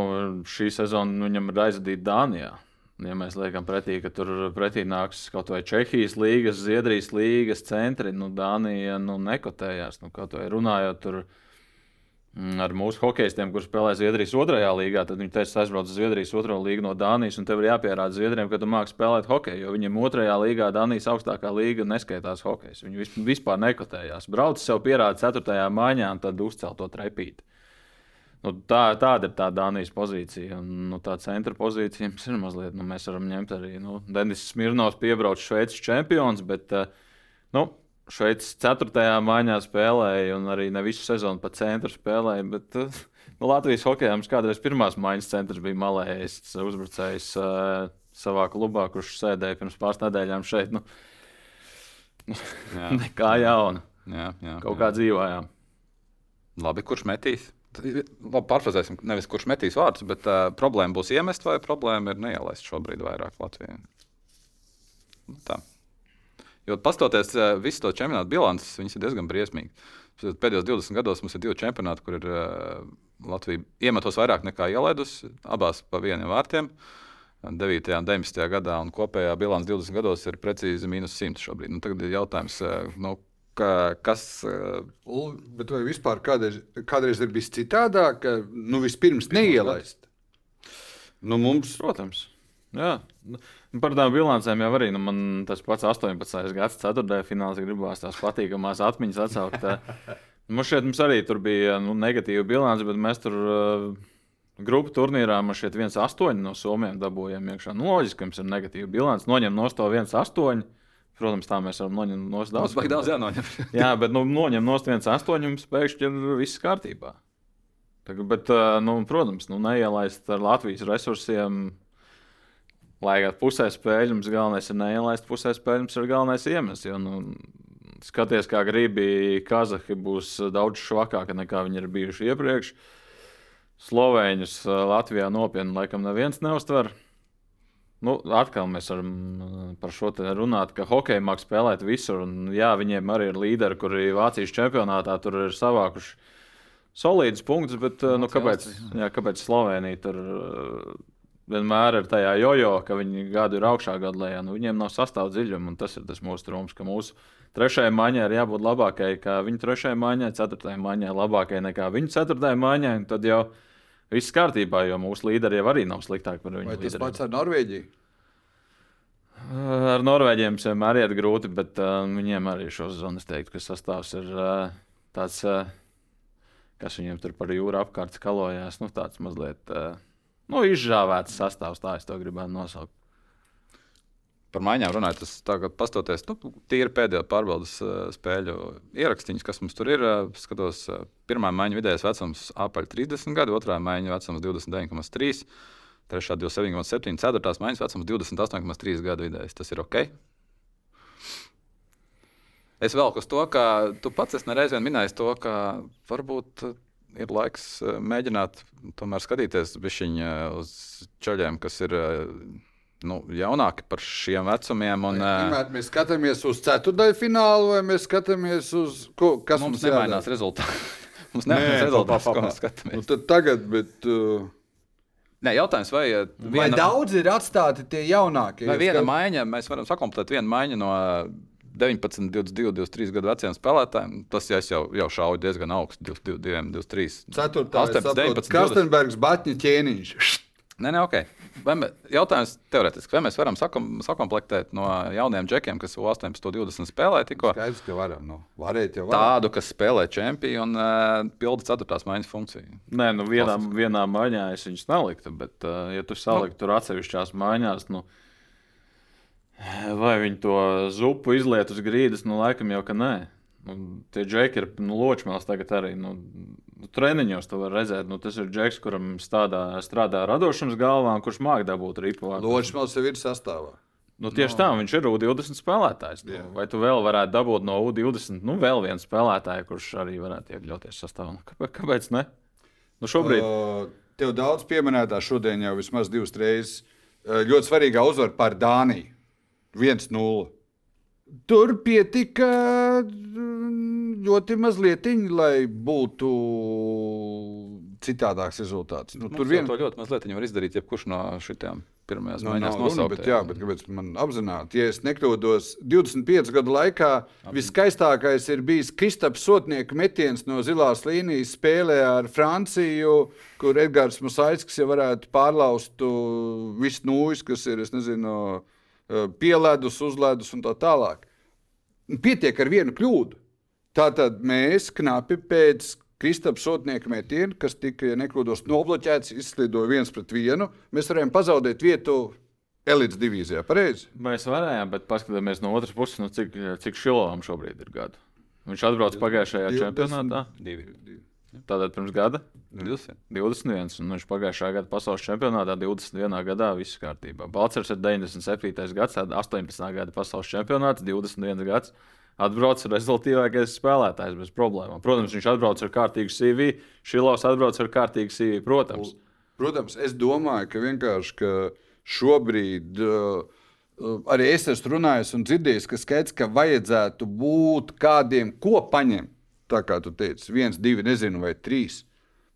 [SPEAKER 3] šī sezona viņam ir aizvadīta Dānijā. Ja mēs liekam pretī, ka tur pretī nāks kaut vai Čehijas līnijas, Zviedrijas līnijas centri, nu, Dānija nu, nekotējās. Nu, kaut vai runājot tur mm, ar mūsu hokeistiem, kuriem spēlē Zviedrijas otrajā līgā, tad viņi teica, aizbrauc uz Zviedrijas otro līgu no Dānijas, un tev ir jāpierāda Zviedriem, ka tu māki spēlēt hokeju. Jo viņiem otrajā līgā, Dānijas augstākā līga, neskaitās hokejs. Viņi vis- vispār nekotējās. Brauc sev pierāda ceturtajā maiņā, un tad uzcēl to trepīti. Nu, tā, tāda ir tā Dānijas pozīcija. Un, nu, tā centra pozīcija mums ir mazliet. Nu, mēs varam ņemt arī nu, Denis Smirnovs, piebrauc Šveices čempions, bet uh, nu, Šveices ceturtajā maiņā spēlēja un arī ne visu sezonu pa centru spēlēja. Bet, uh, nu, Latvijas hokeja mums kādreiz pirmās maiņas centrs bija malējis uzbrucējs uh, savā klubā, kurš sēdēja pirms pāris nedēļām šeit. Nu,
[SPEAKER 1] Jā,
[SPEAKER 3] nekā jauna.
[SPEAKER 1] jā, jā,
[SPEAKER 3] Kaut
[SPEAKER 1] jā.
[SPEAKER 3] kā dzīvojām.
[SPEAKER 1] Labi, kurš metīs? Labi, pārfrāzēsim, nevis kurš metīs vārdus, bet uh, problēma būs iemest vai problēma ir neielaist šobrīd vairāk Latvijā. Nu, Tā. Jo pastoties uh, visu to čempionātu bilances, viņas ir diezgan briesmīgas. Pēdējos 20 gados mums ir divi čempionāti, kur ir uh, Latvija iemetos vairāk nekā ielaidusi, abās pa vieniem vārtiem. 9. un 19. gadā, un kopējā bilance 20 gados ir precīzi mīnus 100 šobrīd. Nu, tagad ir jautājums, nu, ka, kas
[SPEAKER 2] Ul, Bet vai vispār kādreiz, kādreiz ir bijis citādāk, ka nu, vispirms neielaist?
[SPEAKER 1] nu, mums
[SPEAKER 3] Protams. Jā. Nu, Par tām bilancēm jau arī nu, man tas pats 18. gads, 4. fināls, gribās tās patīkamās atmiņas atsaukt. Mums šeit mums arī tur bija nu, negatīva bilance, bet mēs tur uh, grupu turnīrā man šeit 1,8 no Somijas dabūjām iekšā. Nu, loģiski, ka mums ir negatīva bilance. Noņem no to 1,8. Protams, tā mēs varam noņemt no
[SPEAKER 1] Mums
[SPEAKER 3] daudz.
[SPEAKER 1] vajag daudz jānoņem.
[SPEAKER 3] Jā, bet nu, noņem no 1,8 mums pēkšņi ir viss kārtībā. Tagad, bet, uh, nu, protams, nu, neielaist ar Latvijas resursiem. Lai gan pusē spēļu mums galvenais ir neielaist, pusē spēļu mums ir galvenais iemesls. Jo, nu, skaties, kā gribi, Kazahi būs daudz švakāki nekā viņi ir bijuši iepriekš. Slovēņus uh, Latvijā nopietni laikam neviens neuztver. Nu, atkal mēs varam uh, par šo te runāt, ka hokeja mākslinieks spēlēt visur. Un, jā, viņiem arī ir līderi, kuri Vācijas čempionātā tur ir savākuši solīdus punktus, bet uh, nu, kāpēc, jā, kāpēc Slovenija tur uh, vienmēr ir tajā jojo, ka viņi gadu ir augšā, gadu lejā? Nu, viņiem nav sastāvdaļa dziļuma, un tas ir tas mūsu trūkums, ka mūsu trešajai maiņai ir jābūt labākai nekā viņu trešajai maiņai, ceturtajai maiņai labākai nekā viņu ceturtajai maiņai. Tad jau viss kārtībā, jo mūsu līderi jau arī nav sliktāki par viņu
[SPEAKER 2] Vai tas
[SPEAKER 3] līderiem.
[SPEAKER 2] pats ar Norvēģiju?
[SPEAKER 3] Ar Norvēģiem vienmēr ir grūti, bet uh, viņiem arī šo zonu es teiktu, ka sastāvs ir uh, tāds, uh, kas viņiem tur par jūru apkārt skalojās. Nu, tāds mazliet uh, nu, izžāvēts sastāvs, tā es to gribētu nosaukt.
[SPEAKER 1] Par maiņām runājot, tas tagad pastoties, nu, tīri pēdējo pārbaudas uh, spēļu ierakstīņus, kas mums tur ir. Uh, skatos, uh, pirmā maiņa vidējais vecums apaļ 30 gadi, otrā maiņa vecums 29,3, trešā 27,7, ceturtās maiņas vecums 28,3 gadu vidējais. Tas ir ok. Es vēl uz to, ka tu pats esi nereiz vien minējis to, ka varbūt ir laiks mēģināt tomēr skatīties uz ceļiem, kas ir nu, jaunāki par šiem vecumiem. Un,
[SPEAKER 2] Vienmēr mēs skatāmies uz ceturdaļu finālu, vai mēs skatāmies uz ko, kas
[SPEAKER 1] mums,
[SPEAKER 2] mums
[SPEAKER 1] nemainās rezultāti. mums nemainās rezultāts, ko mēs skatāmies.
[SPEAKER 2] Nu, tad tagad, bet, uh,
[SPEAKER 1] Nē, jautājums, vai,
[SPEAKER 2] vai daudz ir atstāti tie jaunākie?
[SPEAKER 1] vai viena
[SPEAKER 2] Skat-
[SPEAKER 1] maiņa, mēs varam sakomplektēt vienu maiņu no 19, 22, 23 gadu veciem spēlētājiem. Tas ja es jau, jau šauju diezgan augstu, 22, 23.
[SPEAKER 2] Ceturtā,
[SPEAKER 1] 18, 19, 20.
[SPEAKER 2] Kastenbergs, Batņa ķēniņš.
[SPEAKER 1] Nē, nē, ok. Mē, jautājums teorētiski, vai mēs varam sakom, sakomplektēt no jauniem džekiem, kas 18, 20 spēlē tikko,
[SPEAKER 2] Skaidrs, ka varam. Nu, varēt jau varam.
[SPEAKER 1] tādu, kas spēlē čempionu un uh, pilda ceturtās maiņas funkciju?
[SPEAKER 3] Nē, nu vienā, vienā maiņā es viņus neliktu, bet, uh, ja tu saliktu tur atsevišķās maiņās, nu, vai viņi to zupu izliet uz grīdas, nu, laikam jau ka nē. Nu, tie džeki ir nu, ločmēls tagad arī. Nu, nu, treniņos to var redzēt. Nu, tas ir džeks, kuram stādā, strādā radošums galvā, un kurš māca dabūt ripu.
[SPEAKER 2] Loģiski, jau ir sastāvā.
[SPEAKER 3] Nu, tieši no. tā, viņš ir U20 spēlētājs. Nu,
[SPEAKER 2] Jā.
[SPEAKER 3] vai tu vēl varētu dabūt no U20, nu, vēl vienu spēlētāju, kurš arī varētu iekļauties sastāvā? Nu, kāpēc, kāpēc ne? Nu, šobrīd.
[SPEAKER 2] Uh, tev daudz pieminētā šodien jau vismaz divas reizes. Uh, ļoti svarīgā uzvara pār Dāniju. 1-0. Tur pietika mm, ļoti mazliet, lai būtu citādāks rezultāts. Nu,
[SPEAKER 1] Tur
[SPEAKER 2] tur
[SPEAKER 1] vien... ļoti mazliet var izdarīt, jebkurš no šitiem pirmajās
[SPEAKER 2] Nu,
[SPEAKER 1] maiņās
[SPEAKER 2] nav runa,
[SPEAKER 1] nosaukt.
[SPEAKER 2] bet, jā, bet kāpēc man apzināti? Ja es nekļūdos, 25 gadu laikā viskaistākais ir bijis Kristaps Sotnieka metiens no zilās līnijas spēlē ar Franciju, kur Edgars Musaitis jau varētu pārlaust visu nūjas, kas ir, es nezinu, uh, pieledus, uzledus un tā tālāk. Pietiek ar vienu kļūdu. Tātad mēs knapi pēc Kristaps Sotnieka metiena, kas tika, ja nekļūdos, nobloķēts, izslidoja viens pret vienu, mēs varējām pazaudēt vietu elites divīzijā. Pareizi?
[SPEAKER 3] Mēs varējām, bet paskatāmies no otras puses, nu, cik, cik Šilovam šobrīd ir gadu. Viņš atbrauca pagājušajā čempionātā.
[SPEAKER 1] Divi.
[SPEAKER 3] Tātad pirms gada
[SPEAKER 1] 20.
[SPEAKER 3] 21, un viņš pagājušā gada pasaules čempionātā 21. gadā viss kārtībā. Balčers ir 97. gads, tad 18. gada pasaules čempionāts, 21 gads. Atbrauc rezultātīvākais spēlētājs bez problēmām. Protams, viņš atbrauc ar kārtīgu CV, Šilovs atbrauc ar kārtīgu CV, protams.
[SPEAKER 2] Protams, es domāju, ka vienkārši ka šobrīd uh, arī es esmu runājis un dzirdējis, ka skaidrs, ka vajadzētu būt kādiem, ko paņemt. Tā kā tu teici, viens, divi, nezinu, vai trīs.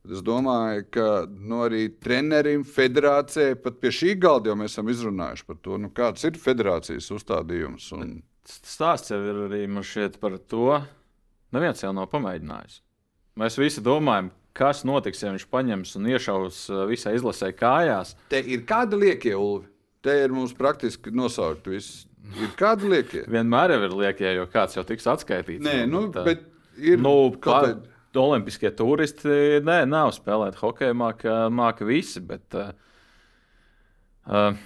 [SPEAKER 2] Es domāju, ka nu, arī trenerim, federācijai, pat pie šī galda jau mēs esam izrunājuši par to, nu, kāds ir federācijas uzstādījums. Un...
[SPEAKER 3] Stāsts jau ir arī mums šeit par to. Neviens jau nav pamēģinājis. Mēs visi domājam, kas notiks, ja viņš paņems un iešaus uh, visai izlasē kājās.
[SPEAKER 2] Te ir kāda liekie, Ulvi. Te ir mums praktiski nosaukt viss. Ir kāda liekie?
[SPEAKER 3] Vienmēr ir liekie, jo kāds jau tiks atskaitīts.
[SPEAKER 2] Nē, nu,
[SPEAKER 3] tā-
[SPEAKER 2] bet ir
[SPEAKER 3] Nu,
[SPEAKER 2] kāda.
[SPEAKER 3] Olimpiskie turisti nē, nav spēlēt hokeju, māca, māca visi. Bet, uh, uh,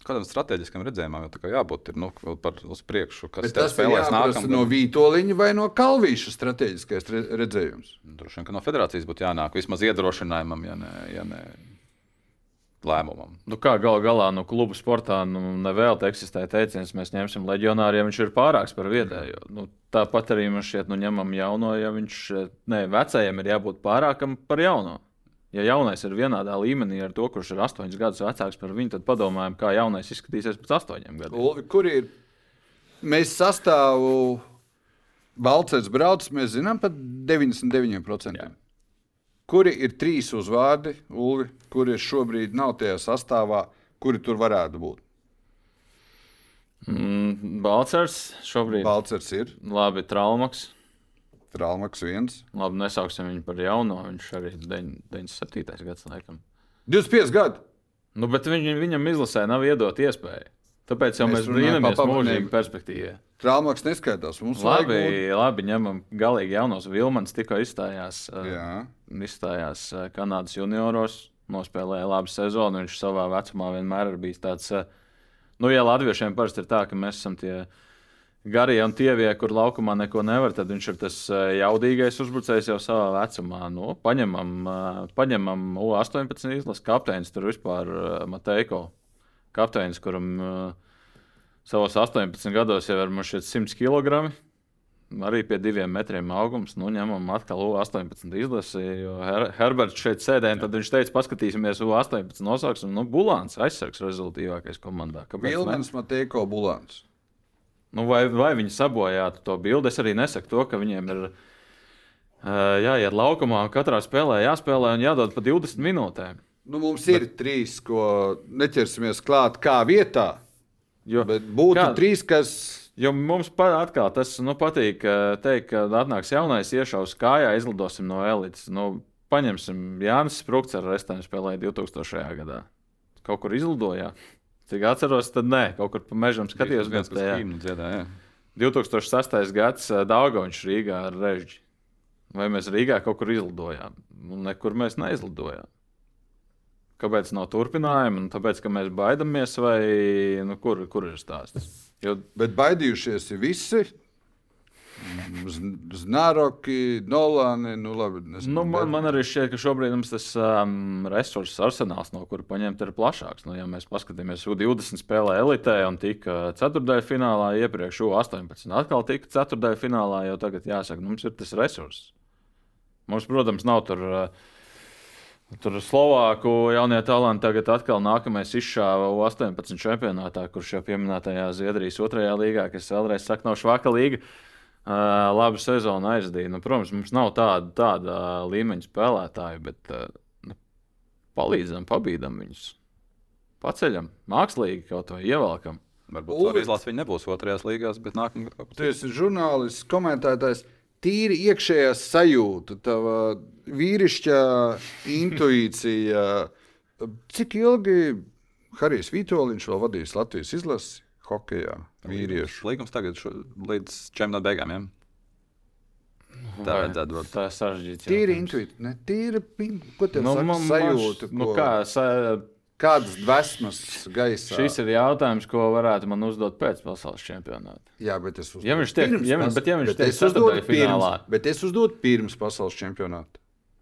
[SPEAKER 1] Kādam strateģiskam redzējumam jau tā kā jābūt ir, nu, par uz priekšu, kas
[SPEAKER 2] tas ir
[SPEAKER 1] spēlēs
[SPEAKER 2] jāprasa
[SPEAKER 1] nākamgad.
[SPEAKER 2] no Vitoļņa vai no Kalvīša strateģiskais re redzējums.
[SPEAKER 1] Droši vien, ka no federācijas būtu jānāk vismaz iedrošinājumam, ja ne, ja ne lēmumam.
[SPEAKER 3] nu, kā gal galā no klubu sportā nu, nevēl te eksistē teiciens, mēs ņemsim leģionāru, ja viņš ir pārāks par vietējo. Nu, tāpat arī mēs šeit nu, ņemam jauno, ja viņš ne, vecajam ir jābūt pārākam par jauno. Ja jaunais ir vienādā līmenī ar to, kurš ir astoņus gadus vecāks par viņu, tad padomājam, kā jaunais izskatīsies pēc astoņiem gadiem.
[SPEAKER 2] Kur ir? Mēs sastāvu Balcēns brauc, mēs zinām par 99%. Jā. Kuri ir trīs uzvārdi, Ulvi, kuri šobrīd nav tajā sastāvā, kuri tur varētu būt?
[SPEAKER 3] Mm, Balcers šobrīd ir
[SPEAKER 2] Balcēns ir,
[SPEAKER 3] labi, traumaks.
[SPEAKER 2] Trālmaks viens.
[SPEAKER 3] Labi, nesauksim viņu par jauno. Viņš arī ir 97. gads, laikam.
[SPEAKER 2] 25 gadi.
[SPEAKER 3] Nu, bet viņ, viņam izlasē nav iedot iespēju. Tāpēc jau
[SPEAKER 2] Mēs
[SPEAKER 3] mēs, brīnamies mūžīgu perspektīvu.
[SPEAKER 2] Trālmaks neskaitās. Mums
[SPEAKER 3] Labi,
[SPEAKER 2] vajag
[SPEAKER 3] labi, ņemam galīgi jaunos. Vilmans tikko izstājās,
[SPEAKER 2] būt-
[SPEAKER 3] uh,
[SPEAKER 2] Jā.
[SPEAKER 3] izstājās uh, Kanādas junioros, nospēlēja labu sezonu. Viņš savā vecumā vienmēr ir bijis tāds uh, Nu, ja latviešiem parasti ir tā, ka mēs esam tie garie un tievie, kur laukumā neko nevar, tad viņš ir tas eh, jaudīgais uzbrucējs jau savā vecumā. Nu, paņemam, eh, paņemam U18 izlases kapteinis, tur vispār eh, Mateiko. Kapteinis, kuram savos 18 gados jau ir 100 kg. Arī pie diviem metriem augums, nu, ņemam atkal U18 izlasi. Jo Her Herberts šeit sēdēja, tad viņš teica, paskatīsimies U18 nosauksim. Nu, Bulāns aizsargs rezultātīvākais komandā.
[SPEAKER 2] Vilmens Mateiko Bulāns.
[SPEAKER 3] Nu, vai, vai viņi sabojātu to bildi? Es arī nesaku to, ka viņiem ir uh, jāiet laukumā, katrā spēlē jāspēlē un jādod pa 20 minūtēm.
[SPEAKER 2] Nu, mums ir bet... trīs, ko neķersimies klāt kā vietā.
[SPEAKER 3] Jo,
[SPEAKER 2] bet būtu kā... trīs, kas.
[SPEAKER 3] Jo mums atkal tas nu, patīk teikt, ka atnāks jaunais, iešaus kājā, izlidosim no elites. Nu, paņemsim Jānis Sprūks ar Restēnu spēlēja 2000. gadā. Kaut kur izlidojā. Cik atceros, tad nē, kaut kur pa mežam skatījos.
[SPEAKER 1] tajā dziedāja.
[SPEAKER 3] 2006. gads Dāngaunis Rīgā ar režģi. Vai mēs Rīgā kaut kur izlidojām? Nu, nekur mēs neizlidojām. Kāpēc nav turpinājuma? Nu, tāpēc, ka mēs baidāmies, vai nu, kur, kur ir stāsts?
[SPEAKER 2] Jo... Bet baidījušies ir visi. Znaroki, Nolani. Nu, labi,
[SPEAKER 3] nezinu, nu, man, man arī šķiet, ka šobrīd mums tas um, resursu arsenāls, no kura paņemt, ir plašāks. Nu, ja mēs paskatāmies, U20 spēlē elitē un tika ceturtajā finālā, iepriekš U18 atkal tika ceturtajā finālā, jau tagad jāsaka, nu, mums ir tas resurss. Mums, protams, nav tur. Uh, Tur Slovāku jaunie talanti tagad atkal nākamais izšāva 18 čempionātā, kurš jau pieminētajā Zviedrijas otrajā līgā, kas vēlreiz saka, nav švaka līga. Uh, labu sezonu aizdīja. Nu, protams, mums nav tāda, tāda līmeņa spēlētāju, bet uh, palīdzam, pabīdam viņus. Paceļam, mākslīgi kaut vai ievelkam.
[SPEAKER 1] Varbūt izlase viņa nebūs otrajās līgās, bet nākamā gada.
[SPEAKER 2] Tu esi žurnālists, komentētājs. Tīri iekšējā sajūta, tava vīrišķā intuīcija. Cik ilgi Harijs Vitoļņš vēl vadīs Latvijas izlasi? hokeja vīriešu.
[SPEAKER 1] Līgums tagad šo, līdz čempionāta beigām. Ja?
[SPEAKER 3] Tā vajadzētu būt. Tā sarežģīta.
[SPEAKER 2] Tīri intuitīvi. Tīri, ko tev nu, saka, sajūta?
[SPEAKER 3] Ko... Nu, kā, sa...
[SPEAKER 2] Kādas dvēsmas gaisā?
[SPEAKER 3] Šis ir jautājums, ko varētu man uzdot pēc pasaules čempionāta.
[SPEAKER 2] Jā, bet es uzdodu.
[SPEAKER 3] Ja viņš tiek, pirms, ja, bet, ja viņš tiek ceturtajā finālā.
[SPEAKER 2] Bet es uzdodu pirms pasaules čempionāta.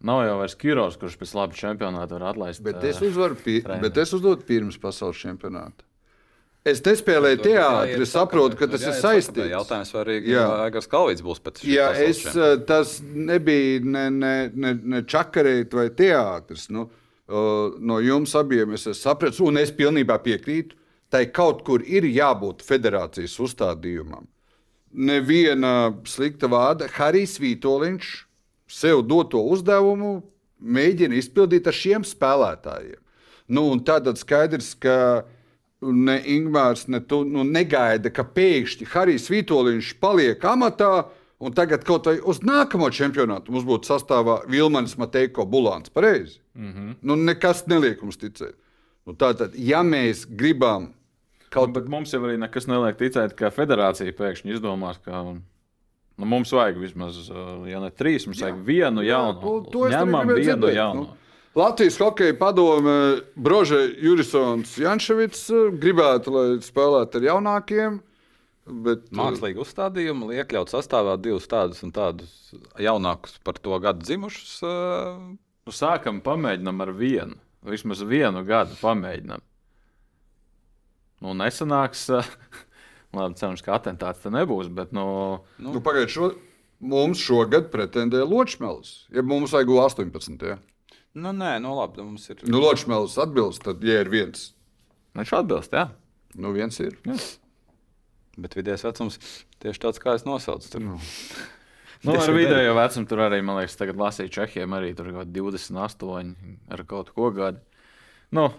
[SPEAKER 3] Nav jau vairs Kirovs, kurš pēc labi čempionāta var atlaist.
[SPEAKER 2] Bet es, uzvaru, pi bet es uzdodu pirms pasaules čempionāta. Es nespēlēju teātrī, es saprotu, ka tas ir saistīts.
[SPEAKER 1] Jautājums, vai arī Gārs Kalvīts būs pēc
[SPEAKER 2] tam. Jā, es, eh, tas nebija ne, ne, ne, ne čakarēt vai teātris. Nu, no jums abiem es sapratu, un es pilnībā piekrītu. Tai kaut kur ir jābūt federācijas uzstādījumam. Neviena slikta vārda, Harijs Vitoļņš sev doto uzdevumu mēģina izpildīt ar šiem spēlētājiem. Nu, tad skaidrs, ka ne Ingūns, ne tu nu, negaida, ka pēkšņi Harijs Vitoļņš paliek amatā. Un tagad kaut vai uz nākamo čempionātu mums būtu sastāvā Vilmans, Mateiko, Bulāns. Pareizi. Mm -hmm. nu, nekas neliek mums ticēt. Nu, tātad, ja mēs gribam
[SPEAKER 3] kaut ko. Nu, mums jau arī nekas neliek ticēt, ka federācija pēkšņi izdomās, ka nu, mums vajag vismaz, ja ne trīs, mums jā, vajag vienu jaunu. Jā, to, to Ņemam vienu dzirdēt, jaunu. Nu.
[SPEAKER 2] Latvijas hokeja padome Broža Jurisons Jančevits eh, gribētu, lai spēlētu ar jaunākiem. Bet,
[SPEAKER 1] Mākslīgi uzstādījumi iekļaut sastāvā divus tādus un tādus jaunākus par to gadu dzimušus.
[SPEAKER 3] Eh. Nu, sākam, pamēģinam ar vienu. Vismaz vienu gadu pamēģinam. Nu, nesanāks. Labi, cerams, ka atentāts te nebūs. Bet, nu...
[SPEAKER 2] Nu, nu, Pagaidiet, šo, mums šogad pretendē Ločmēlis. Ja mums vajag 18. Ja?
[SPEAKER 1] Nu, nē, nu, labi, mums ir.
[SPEAKER 2] Nu, Ločmēlis atbilst, tad, ja ir viens.
[SPEAKER 3] Viņš atbilst, jā.
[SPEAKER 2] Nu, viens ir. Jā.
[SPEAKER 1] Bet vidējais vecums tieši tāds, kā es nosaucu. Tur.
[SPEAKER 3] Nu. Nu, ar vidējo vecumu tur arī, man liekas, tagad lasīju Čehijam, arī tur kaut 28 ar kaut ko gadu. Nu,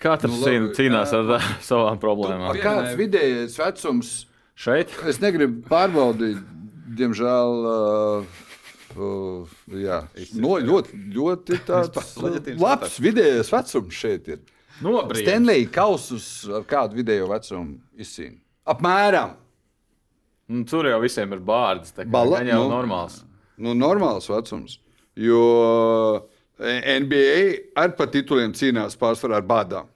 [SPEAKER 3] katrs nu, cīnās ar uh, savām problēmām.
[SPEAKER 2] Kāds vidējais vecums
[SPEAKER 3] šeit?
[SPEAKER 2] Es negribu pārbaudīt, diemžēl. Uh, Uh, jā, no, ļoti, ļoti tāds labs vidējais vecums šeit ir. Stanley kausus ar kādu vidējo vecumu izcīnīja. Apmēram.
[SPEAKER 3] Nu, tur jau visiem ir bārdas. Tā Bala, jau nu, normāls.
[SPEAKER 2] Nu, normāls vecums. Jo NBA ar pa tituliem cīnās pārsvarā ar bādām.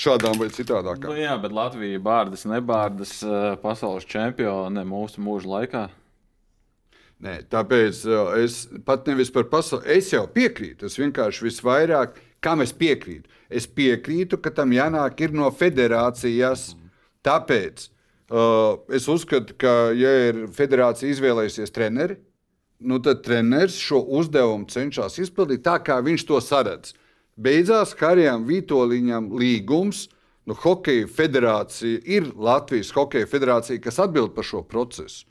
[SPEAKER 2] šādām vai citādākām.
[SPEAKER 3] Nu, jā, bet Latvija bārdas, nebārdas eh, pasaules čempione mūsu mūža laikā.
[SPEAKER 2] Nē, tāpēc uh, es pat nevis par pasauli, es jau piekrītu. Es vienkārši visvairāk, kam es piekrītu. Es piekrītu, ka tam jānāk ir no federācijas. Tāpēc es uzskatu, ka, ja ir federācija izvēlējusies treneri, nu tad treneris šo uzdevumu cenšas izpildīt tā, kā viņš to saredz. Beidzās Harijam Vitoļņam līgums. Nu, Hokeja federācija ir Latvijas Hokeja federācija, kas atbild par šo procesu.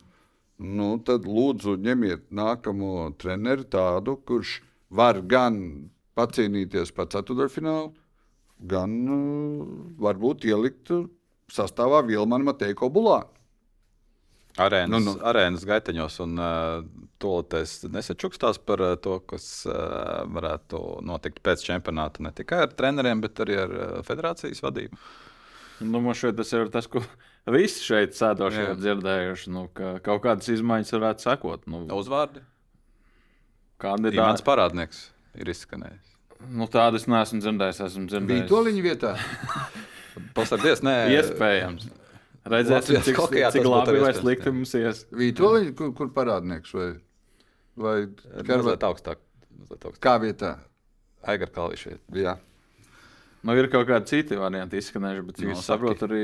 [SPEAKER 2] Nu, tad lūdzu ņemiet nākamo treneri tādu, kurš var gan pacīnīties par ceturdaļfinālu, gan uh, varbūt ielikt sastāvā Vilmanu Mateiko Bulānu.
[SPEAKER 1] Arēnas,
[SPEAKER 2] Nu, nu.
[SPEAKER 1] arēnas gaiteņos un uh, tolotēs nesačukstās par uh, to, kas uh, varētu notikt pēc čempionāta. Ne tikai ar treneriem, bet arī ar uh, federācijas vadību.
[SPEAKER 3] Nu, man šķiet, tas ir tas, ko visi šeit sēdošie ir dzirdējuši. Nu, ka kaut kādas izmaiņas varētu sekot. Nu,
[SPEAKER 1] Uzvārdi. Imants
[SPEAKER 3] tā?
[SPEAKER 1] parādnieks ir izskanējis.
[SPEAKER 3] Nu, tādas neesmu dzirdējis. Esmu dzirdējis.
[SPEAKER 2] Vitoļņa vietā.
[SPEAKER 1] Pasardies, nē,
[SPEAKER 3] Iespējams. Redzēsim, cik,
[SPEAKER 1] hokejā
[SPEAKER 3] cik labi vai slikti mums ies.
[SPEAKER 2] Vitoļņa, kur, kur parādnieks vai, vai
[SPEAKER 1] Mazliet augstāk. augstāk.
[SPEAKER 2] kā vietā?
[SPEAKER 1] Aigar Kalīši.
[SPEAKER 2] Jā.
[SPEAKER 3] Nu, ir kaut kādi citi varianti izskanējuši, bet, cik
[SPEAKER 1] No,
[SPEAKER 3] no, es saprotu, arī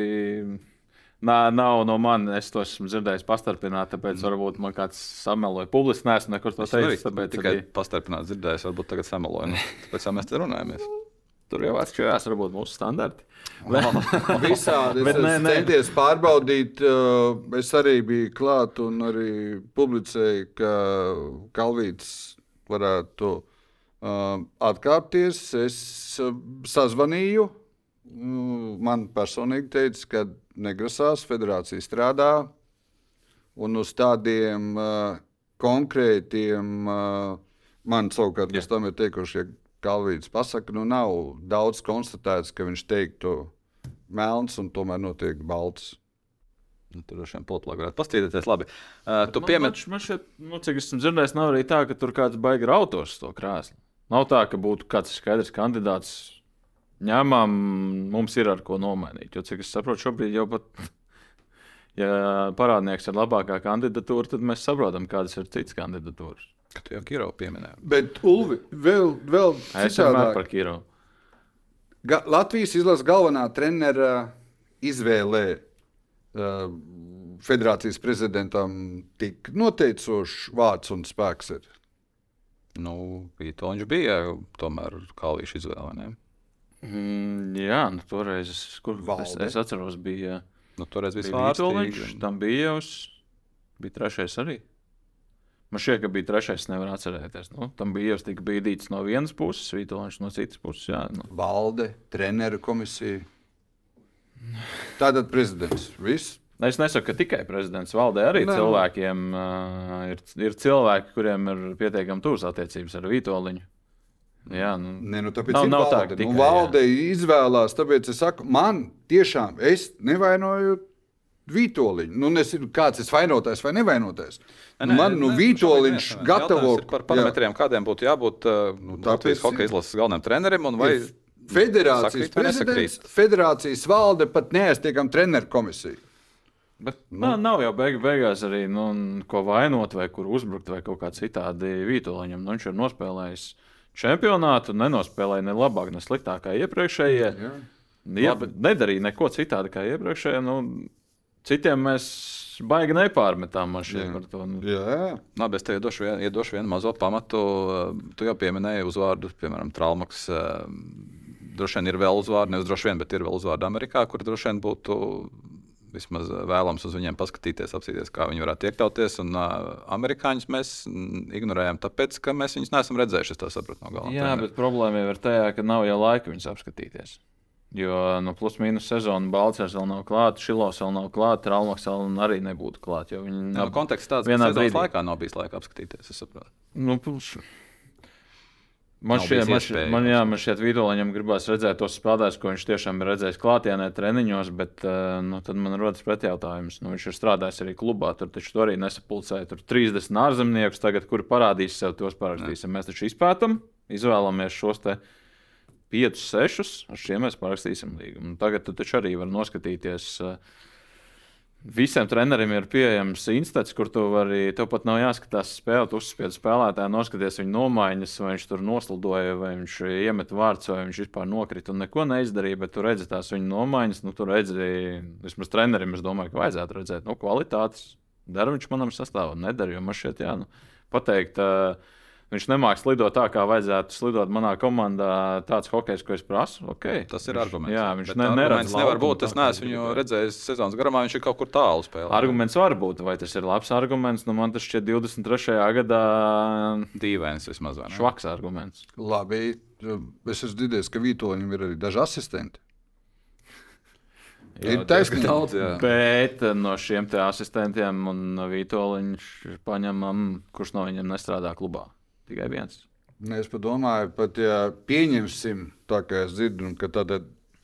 [SPEAKER 3] nā, nav no manis. Es to esmu dzirdējis pastarpināt, tāpēc mm. varbūt man kāds sameloja. Publiski neesmu nekur to teicis, tāpēc
[SPEAKER 1] tikai
[SPEAKER 3] arī
[SPEAKER 1] pastarpināt dzirdējis, varbūt tagad sameloju. Nu, tāpēc mēs te runājamies.
[SPEAKER 3] Tur jau atšķirās varbūt mūsu standarti.
[SPEAKER 2] Visādi es,
[SPEAKER 3] nē, nē.
[SPEAKER 2] centies pārbaudīt. uh, Es arī biju klāt un arī publicēju, ka Kalvīts varētu uh, atkāpties. Es uh, sazvanīju. Man personīgi teica, ka negrasās, federācija strādā. Un uz tādiem konkrētiem, man savukārt, kas tam ir teikuši, ja Kalvīts pasaka, nu nav daudz konstatēts, ka viņš teiktu melns un tomēr notiek balts.
[SPEAKER 1] Nu, tur droši vien politologi varētu paskatīties. Labi, uh, tu
[SPEAKER 3] Man-
[SPEAKER 1] piemet.
[SPEAKER 3] Man, man šeit, nu, cik es esmu dzirdējis, nav arī tā, ka tur kāds baigi rautos to krēslu. Nav tā, ka būtu kāds skaidrs kandidāts. Ņēmām, mums ir ar ko nomainīt. Jo, cik es saprotu, šobrīd jau pat, ja parādnieks ir labākā kandidatūra, tad mēs saprotam, kādas ir citas kandidatūras.
[SPEAKER 1] Ka tu jau Kiro pieminēji.
[SPEAKER 2] Bet, Ulvi, vēl, vēl
[SPEAKER 3] Es vienmēr par
[SPEAKER 2] citādāk.
[SPEAKER 3] Kiro.
[SPEAKER 2] Ga Latvijas izlases galvenā trenera izvēlē uh, federācijas prezidentam tik noteicošs vārds un spēks. Ir.
[SPEAKER 1] Nu, Vitoņš bija tomēr Kalīša izvēle.
[SPEAKER 3] Mm, jā, nu, toreiz es, kur, es,
[SPEAKER 2] Valde.
[SPEAKER 3] es atceros, bija,
[SPEAKER 1] Nu, toreiz
[SPEAKER 3] bija Vitoļņš,
[SPEAKER 1] vārstīgi.
[SPEAKER 3] tam bija jau, bija trešais arī. Man šķiet, ka bija trešais, nevar atcerēties. Nu, tam bija jau tika bīdīts no vienas puses, Vitoļņš no citas puses. Jā, nu.
[SPEAKER 2] Valde, treneru komisija. Tātad prezidents. Viss.
[SPEAKER 3] Es nesaku, ka tikai prezidents valdē arī
[SPEAKER 2] Nē.
[SPEAKER 3] cilvēkiem uh, ir, ir cilvēki, kuriem ir pietiekami tuvas attiecības ar Vitoļņu. Jā, nu,
[SPEAKER 2] Ne, nu, tāpēc
[SPEAKER 3] Nav-
[SPEAKER 2] ir
[SPEAKER 3] nav tā,
[SPEAKER 2] valde.
[SPEAKER 3] ka
[SPEAKER 2] nu,
[SPEAKER 3] tikai,
[SPEAKER 2] valde izvēlās, tāpēc es saku, man tiešām, es nevainoju Vitoļiņu. Nu, nezinu, kāds ir vainotājs vai nevainotais. Nu,
[SPEAKER 1] nē,
[SPEAKER 2] man nu,
[SPEAKER 1] nē,
[SPEAKER 2] Vitoļiņš gatavo
[SPEAKER 1] par parametriem, kādiem būtu jābūt uh, nu,
[SPEAKER 2] tāpēc
[SPEAKER 1] Latvijas hokeja izlases galvenajam trenerim. un Vai
[SPEAKER 2] Federācijas prezidents, federācijas valde pat neaiztiekam treneru komisiju.
[SPEAKER 3] bet nu. nav jau beig, beigās arī nu, ko vainot, vai kur uzbrukt, vai kaut kā citādi Vitoļņam. Nu, viņš ir nospēlējis čempionātu, nenospēlēja ne labāk, ne sliktāk kā iepriekšējie.
[SPEAKER 2] Jā.
[SPEAKER 3] Ja, bet nedarīja neko citādi kā iepriekšējie. Nu, citiem mēs baigi nepārmetām
[SPEAKER 2] Jā.
[SPEAKER 3] par to. Nu,
[SPEAKER 2] Jā,
[SPEAKER 1] Labi, es tev iedošu vienu, iedošu vienu mazo pamatu. Tu jau pieminēji uzvārdus, piemēram, Traumas. Uh, droši vien ir vēl uzvārdi, nevis droši vien, bet ir vēl uzvārdi Amerikā, kur droši vien būtu vismaz uh, vēlams uz viņiem paskatīties, apsīties, kā viņi varētu iekļauties. Un uh, amerikāņus mēs ignorējam, tāpēc, ka mēs viņus neesam redzējuši. Es tā sapratu no galvas.
[SPEAKER 3] Jā, bet problēma jau ir tajā, ka nav jau laika viņus apskatīties. Jo nu, plus mīnus sezona Balčers vēl nav klāta, Šilovs vēl nav klāta, Ralmaks vēl arī nebūtu klāta. Viņi
[SPEAKER 1] No, konteksts tāds, ka sezonas
[SPEAKER 3] brīdī.
[SPEAKER 1] laikā nav bijis laika apskatīties. Es saprotu.
[SPEAKER 3] Nu, puš. Man
[SPEAKER 1] Nav
[SPEAKER 3] šķiet, man, šķiet, man, jā, man šķiet, Vitoļņam gribās redzēt tos spēlētājus, ko viņš tiešām ir redzējis klātienē, treniņos, bet uh, nu, tad man rodas pretjautājums. Nu, viņš ir strādājis arī klubā, tur taču tur arī nesapulcēja tur 30 ārzemniekus, tagad, kuri parādīs sev, tos parakstīsim. Mēs taču izpētam, izvēlamies šos te 5, 6. Ar šiem mēs parakstīsim līgumu. Tagad tu taču arī vari noskatīties. Uh, Visiem treneriem ir pieejams instants, kur tu vari. Tev pat nav jāskatās spēlēt, uzspied spēlētāju, noskaties viņa nomaiņas, vai viņš tur noslidoja, vai viņš iemet vārds, vai viņš vispār nokrita un neko neizdarīja. Bet tu redzi tās viņa nomaiņas, nu, tur redzi, vismaz trenerim, es domāju, ka vajadzētu redzēt, nu, kvalitātes. Dara viņš manam sastāvam, nedara, jo man šeit, jā, nu, pateikt. Uh, Viņš nemāks slidot tā, kā vajadzētu slidot manā komandā. Tāds hokejs, ko es prasu. Okay.
[SPEAKER 1] Tas ir
[SPEAKER 3] viņš,
[SPEAKER 1] arguments.
[SPEAKER 3] Jā, viņš ne, neredz.
[SPEAKER 1] nevar būt. Es neesmu viņu redzējis sezonas garumā. Viņš ir kaut kur tālu spēlējis.
[SPEAKER 3] Arguments var būt. Vai tas ir labs arguments? Nu, man tas šķiet 23. gadā.
[SPEAKER 1] Dīvains vismaz.
[SPEAKER 3] Švaks arguments.
[SPEAKER 2] Labi. Es esmu dzirdējis, ka Vītoņam ir arī daži asistenti.
[SPEAKER 1] Jā, ir taisnība daudz. Jā.
[SPEAKER 3] Bet no šiem asistentiem un Vītoļiņš paņemam, kurš no viņiem nestrādā klubā. Tikai viens.
[SPEAKER 2] Ne, es domāju, pat ja pieņemsim, tā kā es dzirdu, ka tāda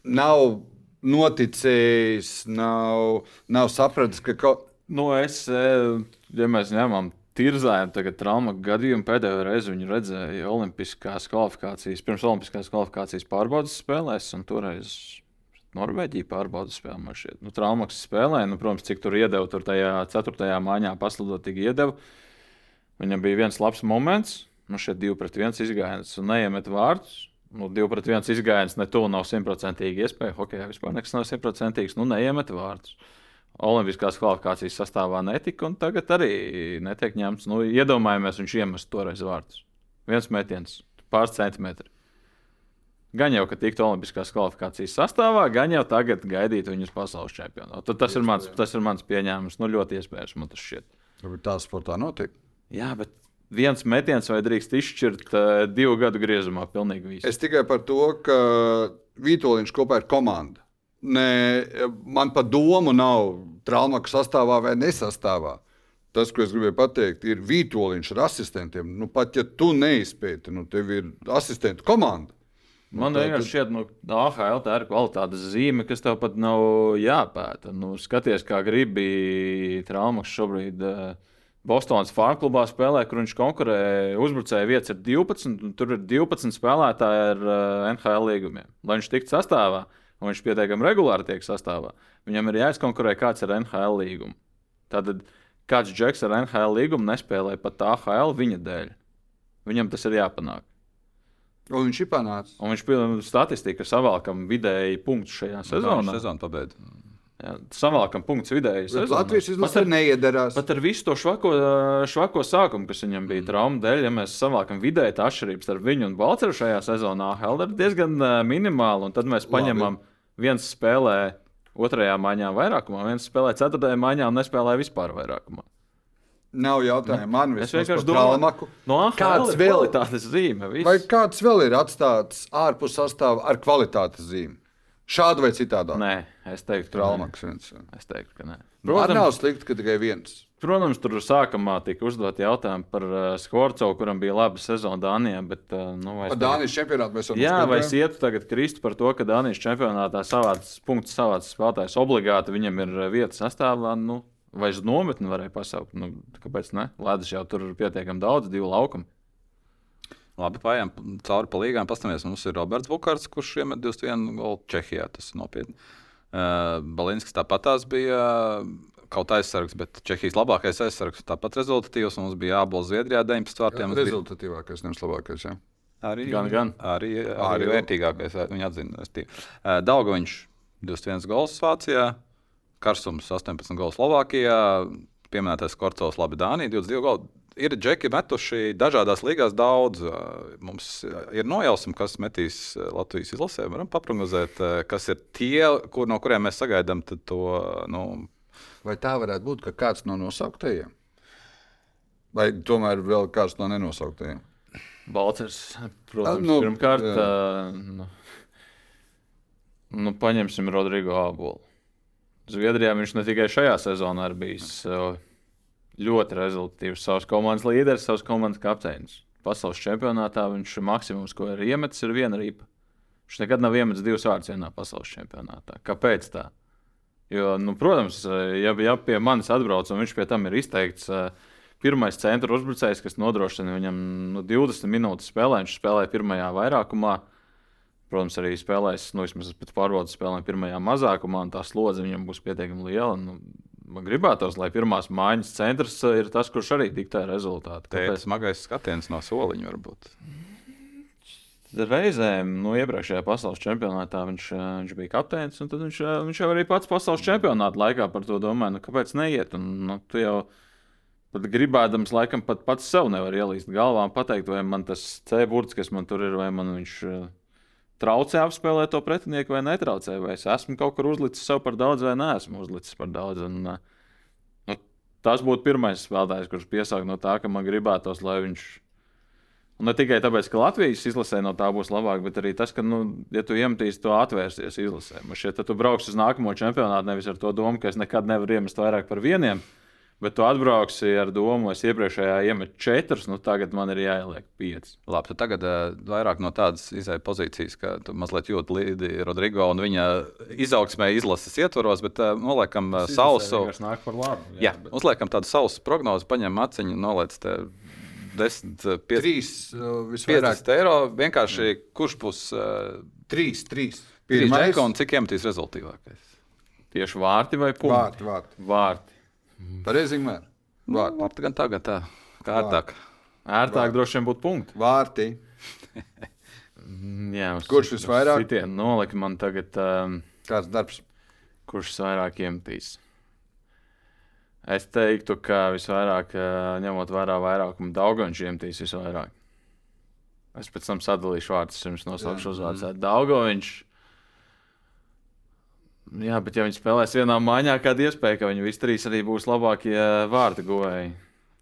[SPEAKER 2] nav noticējis, nav, nav sapratis, ka kaut
[SPEAKER 3] nu, es, ja mēs ņemam tirzājām tagad traumu gadījumu. Pēdējo reizi viņu redzēju Olimpiskās kvalifikācijas, pirms Olimpiskās kvalifikācijas pārbaudas spēlēs, un toreiz Norvēģija pārbaudas spēlē. Nu, Traumaks spēlē, nu, protams, cik tur iedeva, tur tajā ceturtajā mājā paslidot, tik iedeva. Viņam bija viens labs moments, nu, šeit divi pret viens izgājiens un neiemet vārdus. Nu, divi pret viens izgājiens ne to nav simtprocentīgi iespēja. Hokejā vispār nekas nav simtprocentīgs. Nu, neiemet vārdus. Olimpiskās kvalifikācijas sastāvā netika, un tagad arī netiek ņemts. Nu, iedomājamies, viņš iemest toreiz vārdus. Viens metiens, pāris centimetri. Gan jau, ka tiktu Olimpiskās kvalifikācijas sastāvā, gan jau tagad gaidīt viņus pasaules čempionātā. Tas, ir mans, tas ir mans pieņēmums. Nu, ļoti iespējams, man tas šķiet.
[SPEAKER 2] Tā sportā notiek.
[SPEAKER 3] Jā, bet viens metiens vai drīkst izšķirt uh, divu gadu griezumā.
[SPEAKER 2] Es tikai par to, ka Vitoļņš kopā ir komanda. Ne, man pat domu nav traumas sastāvā vai nesastāvā. Tas, ko es gribēju pateikt, ir Vitoļņš ar asistentiem. Nu, pat ja tu neizpēti, nu, tev ir asistentu komanda.
[SPEAKER 3] Man nu, vienkārši šķiet, ka nu, AHL tā ir kvalitātes zīme, kas tev pat nav jāpēta. Nu, skaties, kā gribi traumas šobrīd. Uh, Bostonas farmklubā spēlē, kur viņš konkurē. Uzbrucēja vietas ir 12, un tur ir 12 spēlētāji ar uh, eh, NHL līgumiem. Lai viņš tiktu sastāvā, un viņš pietiekami regulāri tiek sastāvā, viņam ir jāizkonkurē kāds ar NHL līgumu. Tad kāds džeks ar NHL līgumu nespēlē pat AHL viņa dēļ. Viņam tas ir jāpanāk.
[SPEAKER 2] Un viņš ir panācis.
[SPEAKER 3] Un viņš pilnībā statistika savākam vidēji punktu šajā sezonā.
[SPEAKER 1] Sezona pabeigta.
[SPEAKER 3] Jā, savākam punkts vidēji.
[SPEAKER 2] Latvijas izlase neiedarās.
[SPEAKER 3] Pat ar visu to švako, švako sākumu, kas viņam bija mm. trauma dēļ, ja mēs savākam vidēji tā atšķirība starp viņu un Balceru šajā sezonā, Helder ir diezgan minimāla. Un tad mēs paņemam, Labi. viens spēlē otrajā maiņā vairākumā, viens spēlē ceturtajā maiņā un nespēlē vispār vairākumā.
[SPEAKER 2] Nav jautājumu man,
[SPEAKER 3] es vienkārši domāju, no kāds vēl ir tādas zīme. Viss.
[SPEAKER 2] Vai kāds vēl ir atstāts ārpus sastāvā ar kvalitātes zīmi? Šādu vai citādu?
[SPEAKER 3] Nē, es teiktu,
[SPEAKER 2] ka Traumaks viens.
[SPEAKER 3] Es teiktu, ka nē.
[SPEAKER 2] Protams, nav slikti, ka tikai viens.
[SPEAKER 3] Protams, tur sākumā tika uzdot jautājumu par uh, Skorcovu, kuram bija laba sezona Dānijā. Bet, uh, nu,
[SPEAKER 2] par Dānijas čempionātu mēs
[SPEAKER 3] varam Jā, vai es ietu tagad kristu par to, ka Dānijas čempionātā savāds punkts, savāds spēlētājs obligāti viņam ir uh, vieta sastāvā. Nu, vai uz nometni varēja pasaukt? Nu, kāpēc ne? Lēdus jau tur ir pietiekami daudz, divu laukumu.
[SPEAKER 1] Labi, pājām cauri pa līgām. Pastāvēs, mums ir Roberts Bukārts, kurš iemet 21 golu Čehijā. Tas ir nopietni. Uh, Balinskis tāpat tās bija. Kaut aizsargs, bet Čehijas labākais aizsargs tāpat rezultatīvs. Mums bija jābūt Zviedrijā 19 vārtiem.
[SPEAKER 2] Rezultatīvākais, nevis labākais. Jā.
[SPEAKER 3] Arī, gan, gan.
[SPEAKER 1] Arī, arī, arī vērtīgākais, viņa atzina. Daugaviņš 21 gols Vācijā, Karsums 18 gols Slovākijā, pieminētais Korcovs, labi Dānija 22 gols ir džeki metuši dažādās līgās daudz. Mums ir nojausma, kas metīs Latvijas izlasē. Varam paprognozēt, kas ir tie, kur, no kuriem mēs sagaidām to. Nu...
[SPEAKER 2] Vai tā varētu būt, ka kāds no nosauktajiem? Vai tomēr vēl kāds no nenosauktajiem?
[SPEAKER 3] Balčers, protams, nu, pirmkārt, uh, nu, nu, paņemsim Rodrigo Abolu. Zviedrijā viņš ne tikai šajā sezonā ir bijis. Uh, ļoti rezultātīvs. Savas komandas līderis, savas komandas kapteinis. Pasaules čempionātā viņš maksimums, ko ir iemetis, ir viena ripa. Viņš nekad nav iemetis divus vārdus vienā pasaules čempionātā. Kāpēc tā? Jo, nu, protams, ja, ja pie manis atbrauc un viņš pie tam ir izteikts, pirmais centra uzbrucējs, kas nodrošina viņam nu, 20 minūtes spēlē, viņš spēlē pirmajā vairākumā. protams, arī spēlēs, nu, vismaz pēc pārbaudas spēlēm, pirmajā mazākumā, un tā slodze viņam būs pietiekami liela. Nu, man gribētos, lai pirmās mājas centrs ir tas, kurš arī diktē rezultātu.
[SPEAKER 1] Tā ir smagais skatiens no soliņa, varbūt.
[SPEAKER 3] Reizēm, nu, iepriekšējā pasaules čempionātā viņš, ā, viņš bija kapteinis, un viņš, ā, viņš jau arī pats pasaules čempionāta laikā par to domāja, nu, kāpēc neiet. Un, nu, tu jau pat gribēdams, laikam, pat pats sev nevar ielīst galvā un pateikt, vai man tas C burts, kas man tur ir, vai man viņš ā, traucē apspēlēt to pretinieku vai netraucē, vai es esmu kaut kur uzlicis sev par daudz vai neesmu uzlicis par daudz. Un, ā, nu, tas būtu pirmais spēlētājs, kurš piesāk no tā, ka man gribētos, lai viņš Un ne tikai tāpēc, ka Latvijas izlasē no tā būs labāk, bet arī tas, ka, nu, ja tu iemetīsi to atvērsies izlasē, man šķiet, tad tu brauks uz nākamo čempionātu nevis ar to domu, ka es nekad nevaru iemest vairāk par vieniem, bet tu atbrauksi ar domu, es iepriekšējā iemetu četrus, nu tagad man ir jāieliek pieci.
[SPEAKER 1] Labi, tu tagad uh, vairāk no tādas izēja pozīcijas, ka tu mazliet jūti līdzi Rodrigo un viņa izaugsmē izlases ietvaros, bet uh, noliekam uh, sausu.
[SPEAKER 3] Tas nāk par labu.
[SPEAKER 1] Jā, uzliekam tādu sausu prognozi, paņem maciņu, noliec te 10, 5,
[SPEAKER 2] Trīs uh, visvairāk.
[SPEAKER 1] 50 eiro. Vienkārši kurš būs uh,
[SPEAKER 2] Trīs, trīs.
[SPEAKER 1] pirmais
[SPEAKER 2] Pirmais
[SPEAKER 1] un cik iemetīs rezultātīvākais?
[SPEAKER 3] Tieši vārti vai punkti?
[SPEAKER 2] vārti, vārti.
[SPEAKER 3] Vārti.
[SPEAKER 2] Pareizi, mēr. Vārti.
[SPEAKER 1] Vārti gan tagad, tā kārtāk.
[SPEAKER 3] Ērtāk droši vien būtu punkti.
[SPEAKER 2] Vārti.
[SPEAKER 3] Mm, Jā, uz
[SPEAKER 2] Kurš visvairāk?
[SPEAKER 3] sitienu Nolika man tagad, um,
[SPEAKER 2] Kāds darbs?
[SPEAKER 3] kurš vairāk iemetīs. Es teiktu, ka visvairāk, ā, ņemot vērā vairākumu, Daugoņš iemetīs visvairāk. Es pēc tam sadalīšu vārdus, pirms nosaukšu uzvārdu. Daugoņš. Jā, bet ja viņi spēlēs vienā maiņā, kāda iespēja, ka viņi visi trīs arī būs labākie vārtu guvēji.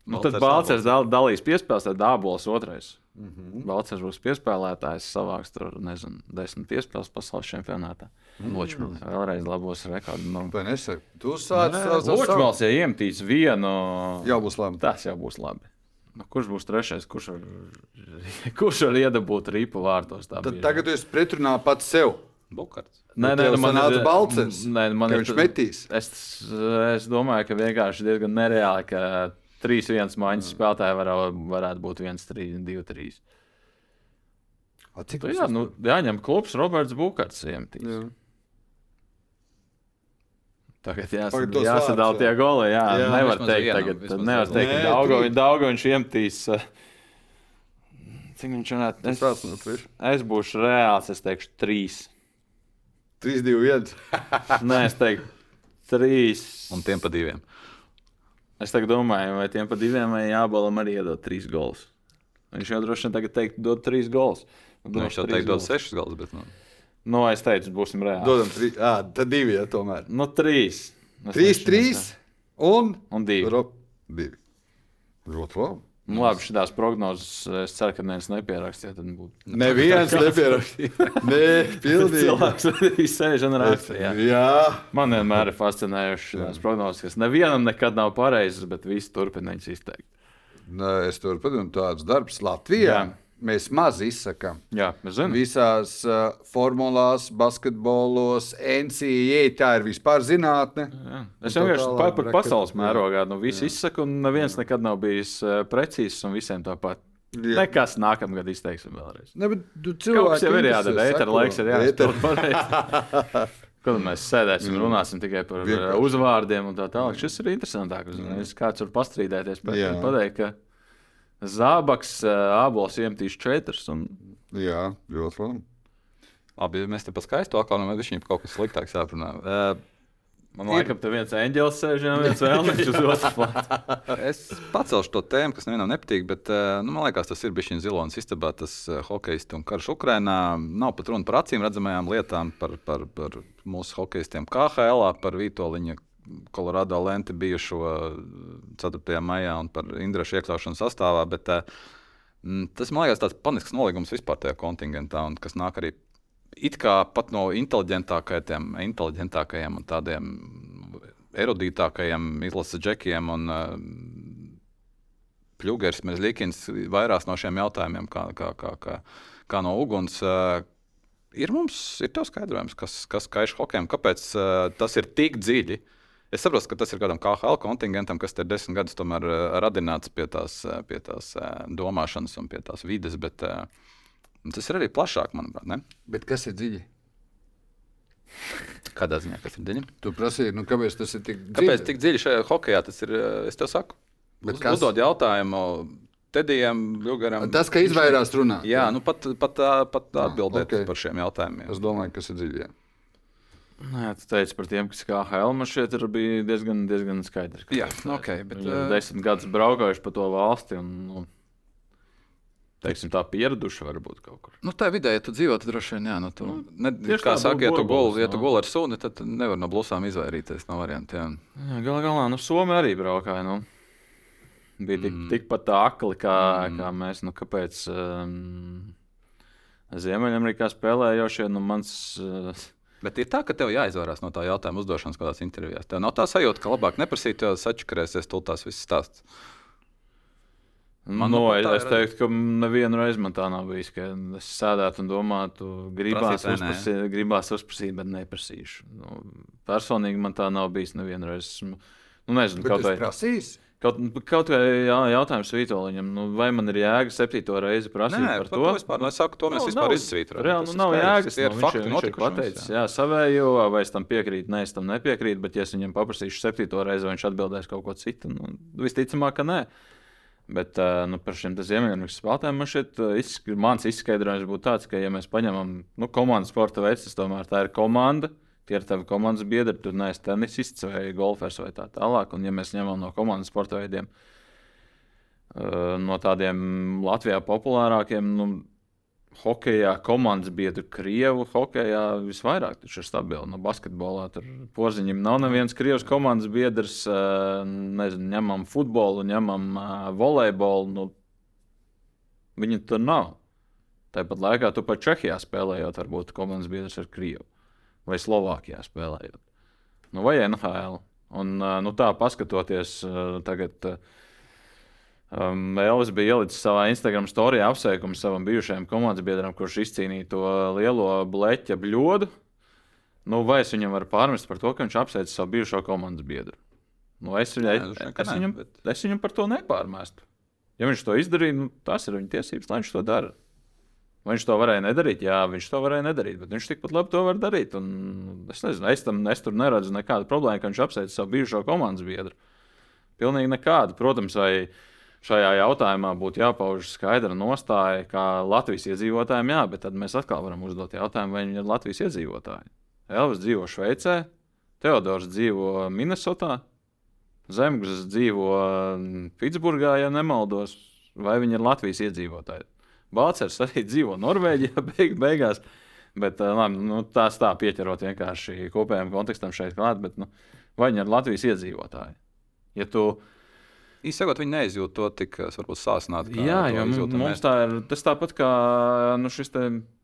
[SPEAKER 3] Nu, tad
[SPEAKER 1] Balcers
[SPEAKER 3] Balčers dal, dalīs piespēles, tad Dābols otrais. Mm -hmm. Balčers būs piespēlētājs, savāks tur, nezinu, desmit piespēles pasaules čempionātā.
[SPEAKER 1] Ločmēlis.
[SPEAKER 3] Vēlreiz labos rekordu. Nu,
[SPEAKER 2] Vai nesaki? Tu sāc savu savu.
[SPEAKER 3] Ločmēls, ja iemetīs vienu,
[SPEAKER 2] Jau būs labi.
[SPEAKER 3] tas jau būs labi. Nu, kurš būs trešais? Kurš var, kurš var iedabūt rīpu vārtos?
[SPEAKER 2] Tad
[SPEAKER 3] bija.
[SPEAKER 2] tagad tu esi pretrunā pats sev.
[SPEAKER 1] Bukarts.
[SPEAKER 3] Nē, ir-
[SPEAKER 2] Balcers,
[SPEAKER 3] Nē, man
[SPEAKER 2] ka
[SPEAKER 3] ir
[SPEAKER 2] viņš metīs.
[SPEAKER 3] Es, es domāju, ka vienkārši diezgan nereāli, ka 3-1 maiņas spēlētāji var, varētu būt 1-3, 2-3.
[SPEAKER 2] A, Cik
[SPEAKER 3] Tu, jā, nu, jāņem klubs Roberts Bukārts.
[SPEAKER 2] Jā.
[SPEAKER 3] Tagad jāsad, jāsadala
[SPEAKER 2] vārdus,
[SPEAKER 3] tie goli. Jā,
[SPEAKER 2] Jā,
[SPEAKER 3] nevar teikt,
[SPEAKER 1] vienam,
[SPEAKER 3] tagad, nevar teikt, ka Daugo,
[SPEAKER 2] trīs.
[SPEAKER 3] Daugo viņš iemetīs. eh, Cik viņš varētu? Es,
[SPEAKER 2] trīs.
[SPEAKER 3] es būšu reāls, es teikšu, trīs.
[SPEAKER 2] 3, 2, 1.
[SPEAKER 3] Nē, es teiktu, trīs.
[SPEAKER 1] Un tiem pa diviem.
[SPEAKER 3] Es domāju, vai tiem pa diviem vai jābalam arī iedot trīs gols. Viņš jau droši vien tagad teikt, dod trīs gols.
[SPEAKER 1] Nu, viņš jau teikt, dod sešus galus, bet nu,
[SPEAKER 3] Nu, es teicu, būsim reāli.
[SPEAKER 2] Dodam 3. Ah, tad 2, ja tomēr.
[SPEAKER 3] Nu, trīs. Es
[SPEAKER 2] 3,
[SPEAKER 3] teikšu,
[SPEAKER 2] 3
[SPEAKER 3] mēs-
[SPEAKER 2] un
[SPEAKER 3] Un divi.
[SPEAKER 2] 2. Ļoti labi.
[SPEAKER 3] Nu, labi, šīs prognozes es ceru, ka neviens nepierakstīja. Tad būtu
[SPEAKER 2] Neviens nepierakstīja. Nē, pilnīgi.
[SPEAKER 3] cilvēks, sēž un raksta. Jā. Man vienmēr ir fascinējuši tās prognozes, kas nevienam nekad nav pareizas, bet visi turpina viņas izteikt.
[SPEAKER 2] Nē, es turpinu tādus darbus Latvijā.
[SPEAKER 3] Jā.
[SPEAKER 2] Mēs maz izsakām.
[SPEAKER 3] Jā, mēs zinām.
[SPEAKER 2] Visās uh, formulās, basketbolos, NCAA tā ir vispār zinātne.
[SPEAKER 3] Jā. Es
[SPEAKER 2] tā
[SPEAKER 3] vienkārši par, par pasaules
[SPEAKER 2] jā.
[SPEAKER 3] mērogā nu, visu izsaku, un neviens nekad nav bijis uh, precīzs, un visiem tāpat.
[SPEAKER 2] Jā.
[SPEAKER 3] Nekas nākamgad izteiksim vēlreiz.
[SPEAKER 2] Ne, bet tu cilvēki
[SPEAKER 3] jau ir jādara, ētera laiks ir pareizi. Kad mēs sēdēsim, runāsim tikai par uh,
[SPEAKER 2] Vienkārši.
[SPEAKER 3] uzvārdiem un tā tālāk. Šis ir interesantāk. Uzreiz kāds var pastrīdēties pēc
[SPEAKER 2] Jā.
[SPEAKER 3] tam pateikt, ka Zābaks uh, ābols iemetīs četrus. Un...
[SPEAKER 2] Jā, ļoti labi.
[SPEAKER 1] labi, mēs te pa skaistu aklānam, bet viņam kaut kas sliktāks jāprunā. Uh,
[SPEAKER 3] Man liekas, ka viens eņģelis sēž un viens vēlams uz otru plānu.
[SPEAKER 1] Es pacelšu to tēmu, kas nevienam nepatīk, bet nu, man liekas, tas ir bijis viņa zilonis istabā, tas hokeists un karš Ukrainā. Nav pat runa par acīm redzamajām lietām, par, par, par mūsu hokeistiem KHL, par Vitoļiņa, Kolorādo lenti bijušo eh, 4. maijā un par Indrešu iekļaušanu sastāvā. Bet, eh, mm, tas man liekas tāds panisks nolīgums vispār tajā kontingentā, un kas nāk arī it kā pat no inteliģentākajiem, inteliģentākajiem un tādiem erudītākajiem izlases džekiem un uh, Pļūgers, Mezlikins vairās no šiem jautājumiem, kā, kā, kā, kā, kā no uguns. Uh, ir mums ir tev skaidrojums, kas, kas kaiš hokejem, kāpēc uh, tas ir tik dziļi. Es saprotu, ka tas ir kādam KHL kontingentam, kas te ir desmit gadus tomēr uh, radināts pie tās, uh, pie tās uh, domāšanas un pie tās vides, bet tas ir arī plašāk, manuprāt. Ne?
[SPEAKER 2] Bet kas ir dziļi?
[SPEAKER 1] Kādā ziņā tas ir dziļi?
[SPEAKER 2] Tu prasīji, nu, kāpēc tas ir tik dziļi?
[SPEAKER 1] Kāpēc tik dziļi šajā hokeja tas ir? eh, Es tev saku,
[SPEAKER 2] Bet
[SPEAKER 1] Uz,
[SPEAKER 2] kas?
[SPEAKER 1] uzdod jautājumu Tedijam, Ļugaram.
[SPEAKER 2] Tas, ka izvairās runāt.
[SPEAKER 1] Jā, nu pat, pat, pat atbildēt
[SPEAKER 2] ok.
[SPEAKER 1] okay. par šiem jautājumiem.
[SPEAKER 2] Es domāju, kas ir dziļi. jā.
[SPEAKER 3] Nē, tu teici par tiem, kas kā Helma šeit ir bija diezgan, diezgan skaidrs. ka
[SPEAKER 1] Jā,
[SPEAKER 3] tas
[SPEAKER 1] nu, ok, bet,
[SPEAKER 3] Viņi ir
[SPEAKER 1] eh,
[SPEAKER 3] desmit gadus braukājuši pa to valsti un, nu, teiksim, tā pieraduši varbūt kaut kur.
[SPEAKER 1] Nu, tā vidē, ja tu dzīvo, tad droši vien, jā, nu, tu, nu, ne,
[SPEAKER 3] tieši
[SPEAKER 1] kā
[SPEAKER 3] tā
[SPEAKER 1] saka, ja tu guli, ja
[SPEAKER 3] nu.
[SPEAKER 1] guli ar suni, tad nevar no blusām izvairīties no variantiem.
[SPEAKER 3] Jā, Galu galā, nu, Somija arī braukāja. Nu. Bija tik, mm. tikpat tā akli, kā, mm. kā mēs. Nu, kāpēc um, Ziemeļamerikā spēlējošie? Nu, mans, uh,
[SPEAKER 1] Bet ir tā, ka tev jāizvairās no tā jautājuma uzdošanas kādās intervijās. Tev nav tā sajūta, ka labāk neprasīt, jo sačakarēsies tu tās visas stāsts. Man
[SPEAKER 3] no,
[SPEAKER 1] nu pat
[SPEAKER 3] es, teiktu, ka nevienu reizi man tā nav bijis. ka Es sēdētu un domātu, gribās uzprasīt, gribās uzprasīt, bet neprasīšu. Nu, personīgi man tā nav bijis nevienu reizi. Nu, nezinu,
[SPEAKER 2] Bet
[SPEAKER 3] vai
[SPEAKER 2] prasīs.
[SPEAKER 3] Kaut, kaut kā jā, jautājums Vitoļņam, nu, vai man ir jēga septīto reizi prasīt
[SPEAKER 1] Nē,
[SPEAKER 3] par to?
[SPEAKER 1] to vispār, nu, es saku, to mēs
[SPEAKER 3] Nav-
[SPEAKER 1] vispār izsvītrojam.
[SPEAKER 3] Reāli, nu, nav jēgas.
[SPEAKER 1] tie ir
[SPEAKER 3] nu, viņš
[SPEAKER 1] fakti,
[SPEAKER 3] ir- viņš ir pateicis,
[SPEAKER 1] jā.
[SPEAKER 3] jā, savējo, vai es tam piekrītu, nē, es tam nepiekrītu, bet ja es viņam paprasīšu septīto reizi, vai viņš atbildēs kaut ko citu, nu, visticamāk, ka nē. Bet nu, par šiem Ziemeļamerikas spēlētājiem man šeit izsk mans izskaidrojums būtu tāds, ka, ja mēs paņemam nu, komandas sporta veidu, tas tomēr tā ir komanda. Tie ir tavi komandas biedri, tu neesi tenisists vai golfers vai tā tālāk. Un, ja mēs ņemam no komandas sporta veidiem, uh, no tādiem Latvijā populārākiem, nu, Hokejā komandas biedru Krievu hokejā visvairāk ir stabili. No basketbolā tur porziņam nav nevienas Krievijas komandas biedrs. ā, Nezinu, ņemam futbolu, ņemam ā, volejbolu. Nu, viņi tur nav. Tāpat laikā tu pat Čehijā spēlējot, varbūt komandas biedrs ar Krievu vai Slovākijā spēlējot. Nu, vai NHL. Un, nu, tā paskatoties tagad. Um, Elvis bija ielicis savā Instagram storijā apsveikumu savam bijušajam komandas biedram, kurš izcīnīja to lielo bleķa bļodu. Nu, vai es viņam varu pārmest par to, ka viņš apsveic savu bijušo komandas biedru? Nu, es, viņai,
[SPEAKER 1] Nē,
[SPEAKER 3] es,
[SPEAKER 1] nē,
[SPEAKER 3] viņam,
[SPEAKER 1] bet-
[SPEAKER 3] es viņam par to nepārmestu. Ja viņš to izdarīja, nu, tas ir viņa tiesības, lai viņš to dara. Viņš to varēja nedarīt? Jā, viņš to varēja nedarīt, bet viņš tikpat labi to var darīt. Un es nezinu, es, tam, es tur neredzu nekādu problēmu, ka viņš apsveic savu bijušo komandas biedru. Pilnīgi nekādu. Protams, vai šajā jautājumā būtu jāpauž skaidra nostāja, kā Latvijas iedzīvotājiem, jā, bet tad mēs atkal varam uzdot jautājumu, vai viņi ir Latvijas iedzīvotāji. Elvis dzīvo Šveicē, Teodors dzīvo Minnesotā, Zemgājs dzīvo mm, Pitsburgā, ja nemaldos, vai viņi ir Latvijas iedzīvotāji. Bācers arī dzīvo Norvēģijā, beig, beigās. Bet, ā, labi, nu, tās tā pieķerot vienkārši kopējam kontekstam šeit klāt, bet nu, vai viņi ir Latvijas iedzīvotāji? Ja tu,
[SPEAKER 1] Īsākot, viņi neizjūt to tik eh, sāsināti.
[SPEAKER 3] Jā, jo mums tā ir. Tas tāpat kā nu, šis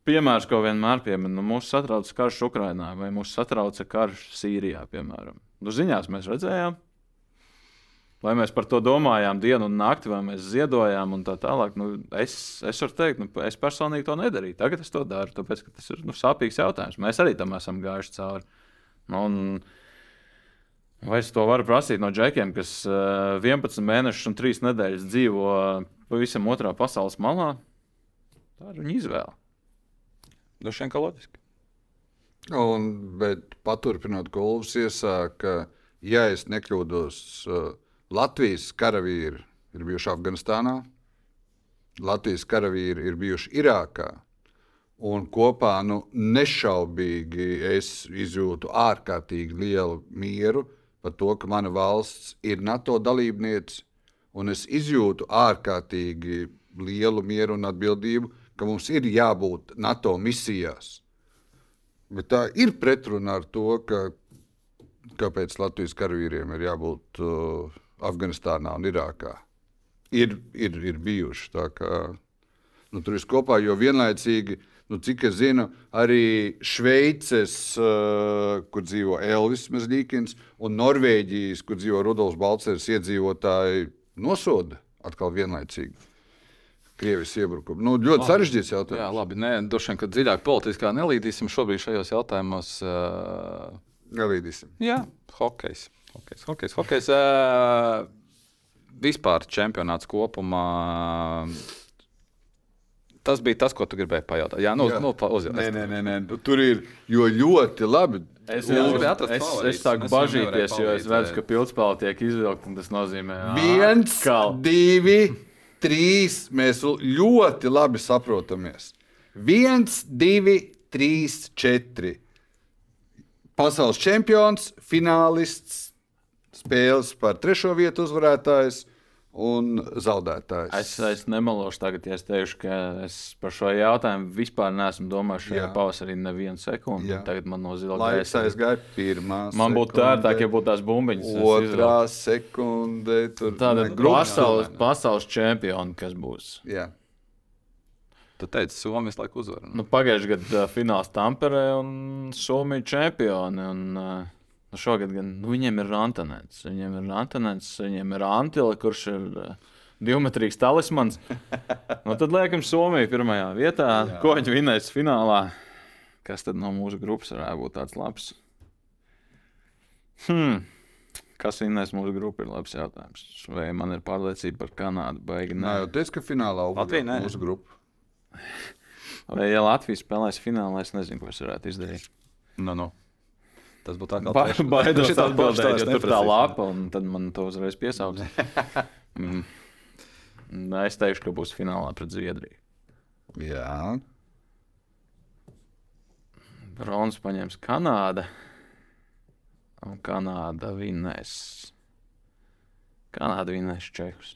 [SPEAKER 3] piemērs, ko vienmēr pieminu. Nu, mūs satrauc karš Ukrajinā vai mūs satrauca karš Sīrijā, piemēram. Nu, ziņās mēs redzējām. Vai mēs par to domājām dienu un nakti, vai mēs ziedojām un tā tālāk. Nu, es, es varu teikt, nu, es personīgi to nedarīju. Tagad es to daru, tāpēc ka tas ir nu, sāpīgs jautājums. Mēs arī tam esam gājuši cauri. Nu, un, Vai es to varu prasīt no džekiem, kas uh, 11 mēnešus un 3 nedēļas dzīvo pavisam otrā pasaules malā? Tā ir viņa izvēle.
[SPEAKER 1] Vien, ka loģiski.
[SPEAKER 2] Un, bet paturpinot golfs, iesāka, ja es nekļūdos, uh, Latvijas karavīri ir bijuši Afganistānā, Latvijas karavīri ir bijuši Irākā. Un kopā nu, nešaubīgi es izjūtu ārkārtīgi lielu mieru par to, ka mana valsts ir NATO dalībniece, un es izjūtu ārkārtīgi lielu mieru un atbildību, ka mums ir jābūt NATO misijās. Bet tā ir pretruna ar to, ka, kāpēc Latvijas karavīriem ir jābūt uh, Afganistānā un Irākā. Ir, ir, ir bijuši tā, ka nu, tur ir kopā, jo vienlaicīgi, nu, cik es zinu, arī Šveices, uh, kur dzīvo Elvis Mazlīkins, un Norvēģijas, kur dzīvo Rudolfs Balcers, iedzīvotāji nosoda atkal vienlaicīgi. Krievijas iebrukumu. Nu, ļoti sarežģīts
[SPEAKER 1] Jā,
[SPEAKER 2] jautājums.
[SPEAKER 1] labi. Nē, droši vien, ka dziļāk politiskā nelīdīsim šobrīd šajos jautājumos. Uh,
[SPEAKER 2] Galīdīsim.
[SPEAKER 1] jā, hokejs. Hokejs, hokejs, hokejs uh, vispār čempionāts kopumā. tas bija tas, ko tu gribēji pajautāt. Jā, nu,
[SPEAKER 2] Jā.
[SPEAKER 1] nu pa- uzjaut.
[SPEAKER 2] Nē, nē, nē, nē. nu, tur ir jo ļoti labi.
[SPEAKER 3] Es,
[SPEAKER 1] Jā, atrast
[SPEAKER 3] es, es
[SPEAKER 1] favorītus.
[SPEAKER 3] sāku
[SPEAKER 1] Es
[SPEAKER 3] bažīties, jo es redzu, ka pildspēle tiek izvilkta. un Tas nozīmē, ka
[SPEAKER 2] Viens, divi, trīs. Mēs ļoti labi saprotamies. Viens, divi, trīs, četri. Pasaules čempions, finālists, spēles par trešo vietu uzvarētājs un zaudētājs.
[SPEAKER 3] Es, es nemelošu tagad, ja es teikšu, ka es par šo jautājumu vispār neesmu domājis šajā
[SPEAKER 2] Jā.
[SPEAKER 3] pavasarī nevienu sekundi.
[SPEAKER 2] Jā.
[SPEAKER 3] Tagad man no zila
[SPEAKER 2] Laiks
[SPEAKER 3] gaisa.
[SPEAKER 2] aizgāja pirmā.
[SPEAKER 3] Man būtu ērtāk, ja būtu tās bumbiņas.
[SPEAKER 2] Otrā sekunde. Tur
[SPEAKER 3] Tāda pasaules, pasaules čempioni, kas būs.
[SPEAKER 2] Jā.
[SPEAKER 1] Tu teici, Somija visu laiku uzvar.
[SPEAKER 3] Nu, Pagājušajā gadā fināls Tamperē un Somija čempioni. Un, uh, nu, šogad gan nu, viņiem ir Rantanēns. Viņiem ir Rantanēns, viņiem ir Antila, kurš ir uh, divmetrīgs talismans. nu, tad liekam Somiju pirmajā vietā. Jā. Ko viņi vinēs finālā? Kas tad no mūsu grupas varētu būt tāds labs? Hmm. Kas vinnēs mūsu grupu, ir labs jautājums. Vai man ir pārliecība par Kanādu? Baigi,
[SPEAKER 2] Nē,
[SPEAKER 3] nē.
[SPEAKER 2] jau teicu, ka finālā
[SPEAKER 1] Latvija nē.
[SPEAKER 2] mūsu grupa.
[SPEAKER 3] Vai ja Latvija spēlēs finālā, es nezinu, ko es varētu izdarīt.
[SPEAKER 1] Nu, nu. Tas būtu atkal
[SPEAKER 3] Ba
[SPEAKER 1] trešais.
[SPEAKER 3] baidos atbildēt, jo tur tā lapa, un tad man to uzreiz piesauks. mm. Nē, Es teikšu, ka būs finālā pret Zviedriju.
[SPEAKER 2] Jā,
[SPEAKER 3] Brons paņems Kanāda. Un Kanāda vinnēs. Kanāda vinnēs Čehus.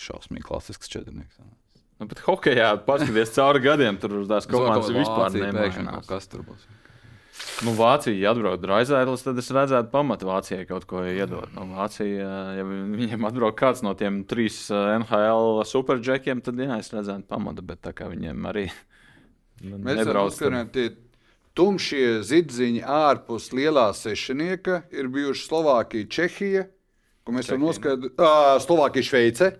[SPEAKER 1] Šausmīgi klasisks četrnieks.
[SPEAKER 3] Nu, bet hokeja, paskatieties cauri gadiem, tur uz tās komandas vispār nemainās.
[SPEAKER 1] Kas tur būs?
[SPEAKER 3] Nu, Vācija, ja atbrauc Raizēlis, tad es redzētu, pamatu Vācijai kaut ko iedot. Nu, Vācija, ja viņiem atbrauc kāds no tiem trīs eh, NHL superģekiem, tad jā, es redzētu pamatu, bet tā kā viņiem arī nebrauc.
[SPEAKER 2] tumšie zidziņi ārpus lielā sešnieka ir bijuši Slovākija, Čehija, ko mēs varam noskaidrot. Slovākija, Šveice.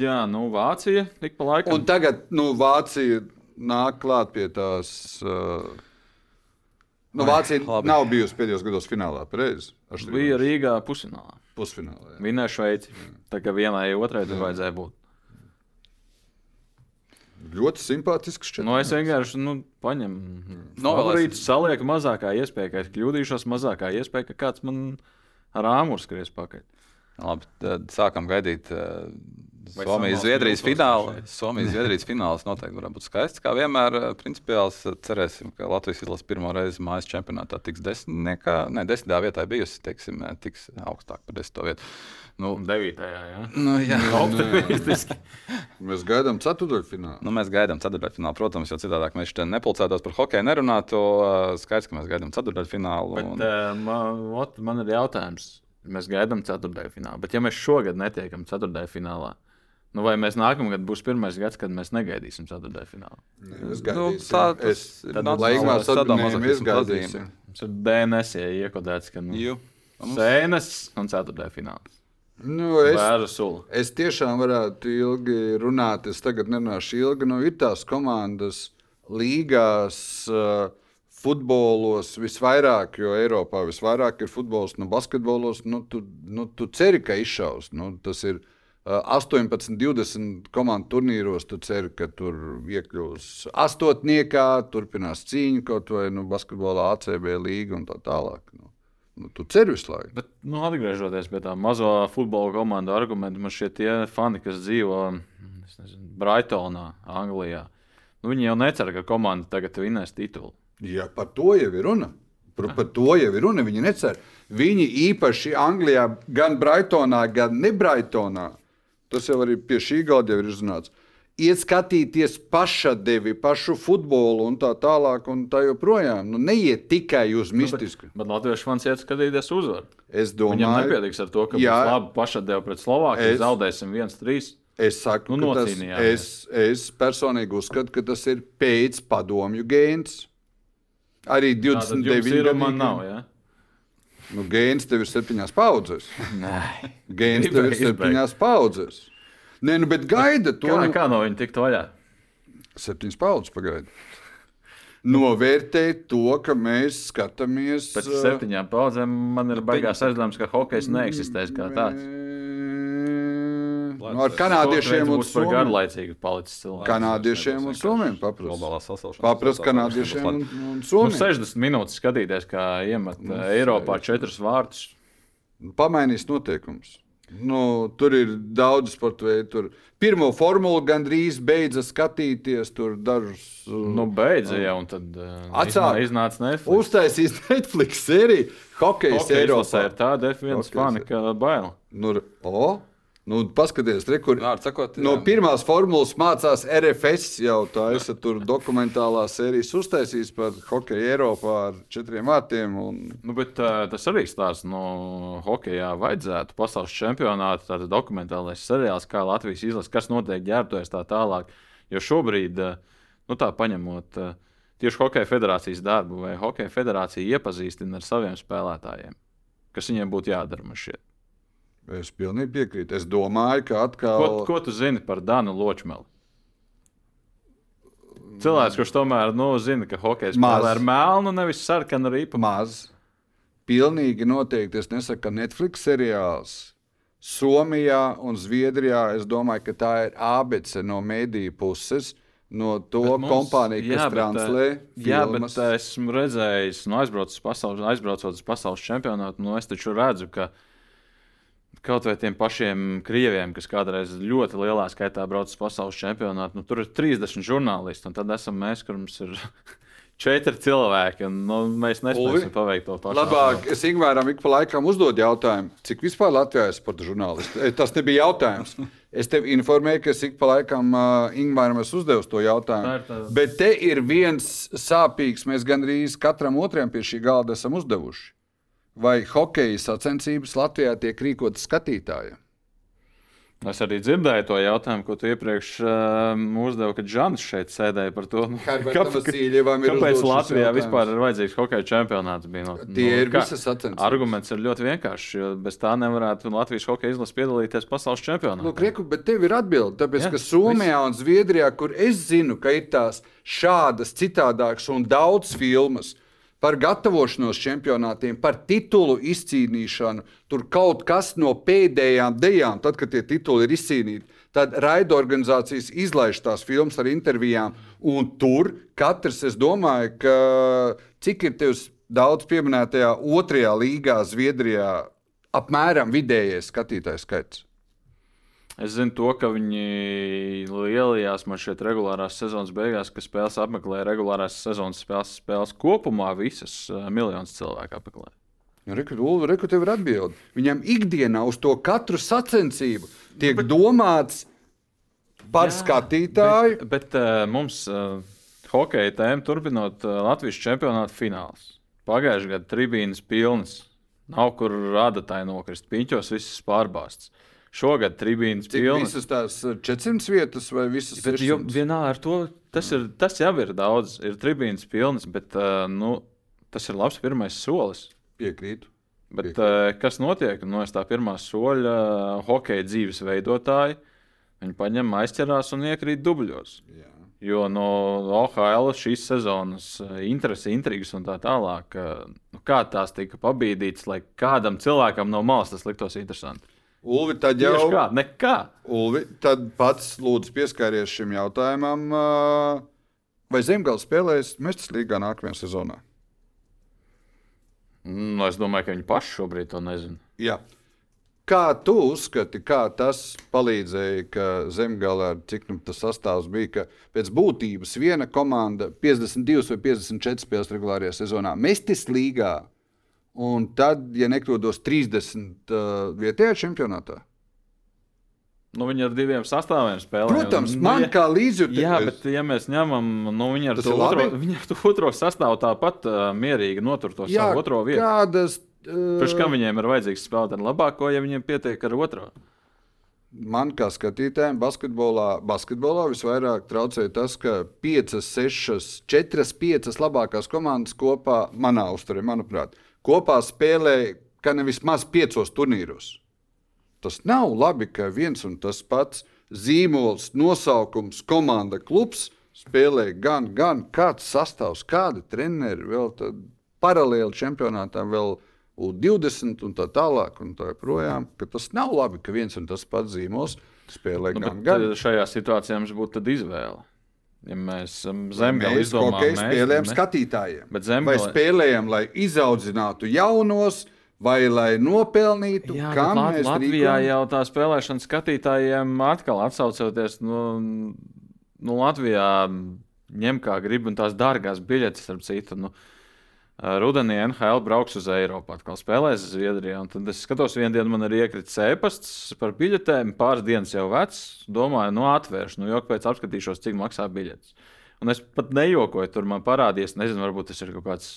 [SPEAKER 3] Jā, nu, Vācija tik pa laikam.
[SPEAKER 2] Un tagad nu, Vācija nāk klāt pie tās. Uh, nu, Vācija
[SPEAKER 1] labi.
[SPEAKER 2] nav bijusi pēdējos gados finālā, pareizi.
[SPEAKER 3] bija Rīgā pusfinālā.
[SPEAKER 2] pusfinālā. jā.
[SPEAKER 3] Vinēja Šveici. Tā kā vienai otrai tur vajadzēja būt.
[SPEAKER 2] Ļoti simpātisks šķiet.
[SPEAKER 3] Nu, es vienkārši nu, paņemu novēlītu, salieku mazākā iespēja, ka es kļūdīšos, mazākā iespēja, ka kāds man ar āmuru skries pakaļ.
[SPEAKER 1] Labi, tad sākam gaidīt uh,
[SPEAKER 3] Vai
[SPEAKER 1] Somijas
[SPEAKER 3] Somāls
[SPEAKER 1] Zviedrijas
[SPEAKER 3] grupos
[SPEAKER 1] finālu.
[SPEAKER 3] šeit?
[SPEAKER 1] Somijas Zviedrijas fināls noteikti varētu būt skaists. Kā vienmēr, uh, principiāls uh, cerēsim, ka Latvijas izlase pirmo reizi mājas čempionātā tiks desmitniekā, ne desmitā vietā bijusi, teiksim, uh, tiks augstāk par desmito vietu. Nu,
[SPEAKER 3] Devītajā, jā.
[SPEAKER 1] nu, jā.
[SPEAKER 3] Optimistiski.
[SPEAKER 2] Mēs gaidām ceturdaļfinālu.
[SPEAKER 1] Nu, mēs gaidām ceturdaļfinālu, protams, jo citādi mēs šeit nepulcētos par hokeju, nerunātu. Skaidrs, ka mēs gaidām ceturdaļfinālu.
[SPEAKER 3] Bet,
[SPEAKER 1] un-
[SPEAKER 3] uh, man, ot, man ir jautājums. Mēs gaidām ceturtajā finālā. Bet, ja mēs šogad netiekam ceturtajā finālā, nu vai mēs nākamgad būs pirmais gads, kad mēs negaidīsim ceturtajā finālā?
[SPEAKER 2] Mēs
[SPEAKER 1] Nu,
[SPEAKER 2] gaidīsim.
[SPEAKER 1] tā
[SPEAKER 2] es
[SPEAKER 1] tas ir
[SPEAKER 2] tad
[SPEAKER 1] nacionālā
[SPEAKER 2] laikmā
[SPEAKER 1] sadā
[SPEAKER 2] sadalījumā mēs gaidīsim.
[SPEAKER 3] Mums ir DNS iekodēts, ka nu, sēnes un ceturtajā finālā.
[SPEAKER 2] Nu, es, es tiešām varētu ilgi runāt. Es tagad nerunāšu ilgi. Nu, ir tās komandas līgās. Uh, Futbolos visvairāk, jo Eiropā visvairāk ir futbols, nu, basketbolos. Nu, tu, nu, tu ceri, ka izšaus. Nu, tas ir uh, 18, 20 komandu turnīros. Tu ceri, ka tur iekļūs astotniekā, turpinās cīņa kaut vai nu, basketbolā, ACB līga un tā tālāk. Nu, nu, tu ceri visu laiku.
[SPEAKER 3] Bet, nu, atgriežoties pie tā mazo futbola komandu argumentu, man šie tie fani, kas dzīvo nezinu, Brightonā, Anglijā, nu, viņi jau necer, ka komanda tagad vinnēs titulu.
[SPEAKER 2] Jā, par to jau ir runa. Par, par to jau ir runa. Viņi necer. Viņi īpaši Anglijā, gan Brightonā, gan ne Brightonā. Tas jau arī pie šī gada ir izrunāts. Iet skatīties pašadevi, pašu futbolu un tā tālāk, un tā joprojām. Nu, neiet tikai uz mistisku.
[SPEAKER 3] Bet Latvijas fans iet skatīties uzvaru.
[SPEAKER 2] Es
[SPEAKER 3] Viņam
[SPEAKER 2] domāju,
[SPEAKER 3] nepietiks ar to, ka
[SPEAKER 2] Jā.
[SPEAKER 3] būs labi pašadēļ pret Slovākiju.
[SPEAKER 2] Es-
[SPEAKER 3] Zaudēsim 1-3.
[SPEAKER 2] es saku,
[SPEAKER 3] Nu,
[SPEAKER 2] ka tas, es, es personīgi uzskatu, ka tas ir pēc padomju gēns. Arī
[SPEAKER 3] Tātad jums
[SPEAKER 2] 29
[SPEAKER 3] ir un man nav. Ja?
[SPEAKER 2] Nu, gēns tev ir septiņās paudzes.
[SPEAKER 3] Nē,
[SPEAKER 2] Gēns tev ir septiņās paudzes. Nē, nu, bet gaida to.
[SPEAKER 3] kā,
[SPEAKER 2] nu-
[SPEAKER 3] kā no viņa tikt vaļā?
[SPEAKER 2] Septiņas paudzes pagaida. Novērtēt to, ka mēs skatāmies.
[SPEAKER 3] Pēc septiņām paudzēm man ir baigās aizdoms, ka hokejs neeksistēs kā tāds.
[SPEAKER 2] mē- Nu, ar kanādiešiem un somiem.
[SPEAKER 3] garlaicīgu palicis cilvēks.
[SPEAKER 2] Kanādiešiem un somiem
[SPEAKER 1] sasilšana.
[SPEAKER 2] Paprasti kanādiešiem un, un
[SPEAKER 3] Nu,
[SPEAKER 2] somiem.
[SPEAKER 3] 60 minūtes skatīties, kā iemet nu, Eiropā četrus vārtus.
[SPEAKER 2] Pamainīs noteikumus. Nu, tur ir daudz sporta veidu. Tur pirmo formulu gandrīz beidza skatīties. Tur dažus
[SPEAKER 3] Nu, beidza jau, un tad uh,
[SPEAKER 2] Atsāk.
[SPEAKER 3] iznāca Netflix.
[SPEAKER 2] uztaisīs Netflix sēriju. Hokejs Eiropā.
[SPEAKER 3] ir tāda F1
[SPEAKER 2] Hokejs
[SPEAKER 3] fani, ka bail.
[SPEAKER 2] Nu, o, nu, paskaties, re, kur
[SPEAKER 1] sakot,
[SPEAKER 2] no pirmās formulas mācās RFS. Jau tā esat tur dokumentālā sērijas uztaisījis par hokeju Eiropā ar četriem vārtiem. Un...
[SPEAKER 3] Nu, bet, tas arī stāsta, no hokeja vajadzētu pasaules čempionāta, tāda dokumentālais seriāls, kā Latvijas izlase, kas notiek ģērbtojas tā tālāk. Jo šobrīd, nu tā paņemot tieši Hokeja federācijas darbu, vai Hokeja federācija iepazīstina ar saviem spēlētājiem, kas viņiem būtu jādara. šķiet.
[SPEAKER 2] Es pilnīgi piekrītu. Es domāju, ka atkal.
[SPEAKER 3] Ko, ko tu zini par Danu Ločmeli? Cilvēks, kurš tomēr nu, zina, ka
[SPEAKER 2] Maz.
[SPEAKER 3] spēlē ar melnu, nevis sarkanu rīpu.
[SPEAKER 2] Maz. Pilnīgi noteikti. Es nesaku, ka Netflix seriāls Somijā un Zviedrijā. Es domāju, ka tā ir abece no mediju puses. No to
[SPEAKER 3] mums-
[SPEAKER 2] kompāniju, kas
[SPEAKER 3] jā, bet,
[SPEAKER 2] translē.
[SPEAKER 3] Jā, bet eh, esmu redzējis, nu, aizbraucot uz pasaules, aizbraucot uz pasaules čempionātu, nu, es taču redzu, ka kaut vai tiem pašiem krieviem, kas kādreiz ļoti lielā skaitā brauc uz pasaules čempionātu, nu, tur ir 30 žurnālisti, un tad esam mēs, kur mums ir četri cilvēki, un nu, mēs
[SPEAKER 2] Ulvi,
[SPEAKER 3] nespēsim paveikt to pašu.
[SPEAKER 2] Labāk, es Ingūram ik pa laikam uzdodu jautājumu, cik vispār Latvijā ir sporta žurnālisti. Eh, Tas nebija jautājums. Es tev informēju, ka es ik pa laikam uh, Ingūram uzdevu to
[SPEAKER 3] Tā
[SPEAKER 2] jautājumu.
[SPEAKER 3] ir tā-
[SPEAKER 2] Bet te ir viens sāpīgs, mēs gandrīz katram otram pie šī galda esam uzdevuši. Vai hokeja sacensības Latvijā tiek rīkotas skatītājiem?
[SPEAKER 3] Es arī dzirdēju to jautājumu, ko tu iepriekš uh, uzdevi, kad Žants šeit sēdēja par to. Nu, kāpēc
[SPEAKER 2] šis
[SPEAKER 3] Latvijā
[SPEAKER 2] jautājums.
[SPEAKER 3] vispār ir vajadzīgs hokeja čempionāts? Bija, no,
[SPEAKER 2] Tie ir visas sacensības.
[SPEAKER 3] Arguments ir ļoti vienkāršs, jo bez tā nevarētu Latvijas hokeja izlase piedalīties pasaules čempionātā.
[SPEAKER 2] Nu, Reku, bet tev ir atbilde. Tāpēc,
[SPEAKER 3] Jā,
[SPEAKER 2] ka Somijā un Zviedrijā, kur es zinu, ka ir tās šādas citādākas un daudz filmas par gatavošanos čempionātiem, par titulu izcīnīšanu, tur kaut kas no pēdējām dejām, tad, kad tie tituli ir izcīnīti, tad raidorganizācijas izlaiž tās filmas ar intervijām. Un tur katrs, es domāju, ka cik ir tev daudz pieminētajā otrajā līgā, Zviedrijā, apmēram vidējais skatītājs skaits.
[SPEAKER 3] Es zinu, to, ka viņi lielajās, man šeit regulārās sezonas beigās, ka spēles apmeklē regulārās sezonas spēles, spēles kopumā visas uh, miljonus cilvēku apmeklē.
[SPEAKER 2] Rekur, rekur tev ir atbilde. Viņam ikdienā uz to katru sacensību tiek bet, domāts par Jā, skatītāju.
[SPEAKER 3] Bet, bet uh, mums uh, hokeja tēma turpinot uh, Latvijas čempionāta fināls. Pagājušajā gadā tribīnas pilnas. Nav kur rādītāji nokrist. Piņķos viss pārbāzts. Šogad tribīnas pilnas.
[SPEAKER 2] visas tās eh, 400 vietas vai visas
[SPEAKER 3] Bet, jo,
[SPEAKER 2] 600?
[SPEAKER 3] vienā ar to tas, ir, tas jau ir daudz. Ir tribīnas pilnas, bet uh, nu, tas ir labs pirmais solis.
[SPEAKER 2] Piekrītu.
[SPEAKER 3] Bet, uh, kas notiek? No tā pirmā soļa uh, hokeja dzīves veidotāji. Viņi paņem, aizķerās un iekrīt dubļos.
[SPEAKER 2] Jā.
[SPEAKER 3] Jo no OHL šīs sezonas interesi, intrigas un tā tālāk, uh, nu, kā tās tika pabīdītas, lai kādam cilvēkam no malas tas liktos interesanti.
[SPEAKER 2] Ulvi, tad
[SPEAKER 3] Tieši
[SPEAKER 2] jau
[SPEAKER 3] kā? Nekā.
[SPEAKER 2] Ulvi, tad pats lūdzu pieskāries šim jautājumam. Vai Zemgals spēlēs Mestas līgā nākamajā sezonā?
[SPEAKER 3] Nu, es domāju, ka viņi paši šobrīd to nezina.
[SPEAKER 2] Jā. Kā tu uzskati, kā tas palīdzēja, ka zemgālē, cik nu tas sastāvs bija, ka pēc būtības viena komanda 52 vai 54 spēles regulārajā sezonā mestis līgā, un tad, ja nekļūdos, 30 uh, vietējā čempionātā?
[SPEAKER 3] Nu, viņi ar diviem sastāviem spēlē.
[SPEAKER 2] Protams,
[SPEAKER 3] nu,
[SPEAKER 2] man
[SPEAKER 3] ja-
[SPEAKER 2] kā līdzjutējs.
[SPEAKER 3] Jā, bet, ja mēs ņemam, nu, viņi ar to
[SPEAKER 2] ir
[SPEAKER 3] otro, viņi ar to otro sastāvu tāpat uh, mierīgi notur to
[SPEAKER 2] Jā,
[SPEAKER 3] savu otro vietu.
[SPEAKER 2] kādas. Uh,
[SPEAKER 3] Pēc kam viņiem ir vajadzīgs spēlēt ar labāko, ja viņiem pietiek ar otro?
[SPEAKER 2] Man kā skatītājam, basketbolā, basketbolā visvairāk traucēja tas, ka 5, 6, 4, 5 labākās komandas kopā, manā uzturē, manuprāt, kopā spēlē kā nevis maz 5 turnīros. Tas nav labi, ka viens un tas pats zīmols, nosaukums, komanda, klubs spēlē gan, gan kāds sastāvs, kādi treneri vēl paralēli čempionātam vēl U20 un tā tālāk. Un tā joprojām, ka tas nav labi, ka viens un tas pats zīmols spēlē
[SPEAKER 3] Nu,
[SPEAKER 2] gan gan.
[SPEAKER 3] eh, šajā situācijā mums būtu izvēle. Ja mēs um,
[SPEAKER 2] Mēs
[SPEAKER 3] zemgāli izdomājam,
[SPEAKER 2] hokeju spēlējam skatītājiem.
[SPEAKER 3] Bet
[SPEAKER 2] Vai
[SPEAKER 3] zemgale-
[SPEAKER 2] spēlējam, lai izaudzinātu jaunos, vai lai nopelnītu,
[SPEAKER 3] Jā, bet Lat-
[SPEAKER 2] mēs
[SPEAKER 3] Latvijā
[SPEAKER 2] rīkojam?
[SPEAKER 3] jau tā spēlēšana skatītājiem atkal atsaucoties. Nu, nu, Latvijā ņem kā grib, un tās dārgās biļetes, ar citu. Nu, Rudenī NHL brauks uz Eiropu, atkal spēlēs Zviedrijā. Tad es skatos, vienā dienā man ir iekritis e-pasts par biļetēm, pāris dienas jau vecs. Domāju, nu atvēršu, nu jau pēc apskatīšos, cik maksā biļetes. Un es pat nejokoju, tur man parādījās, nezinu, varbūt tas ir kaut kāds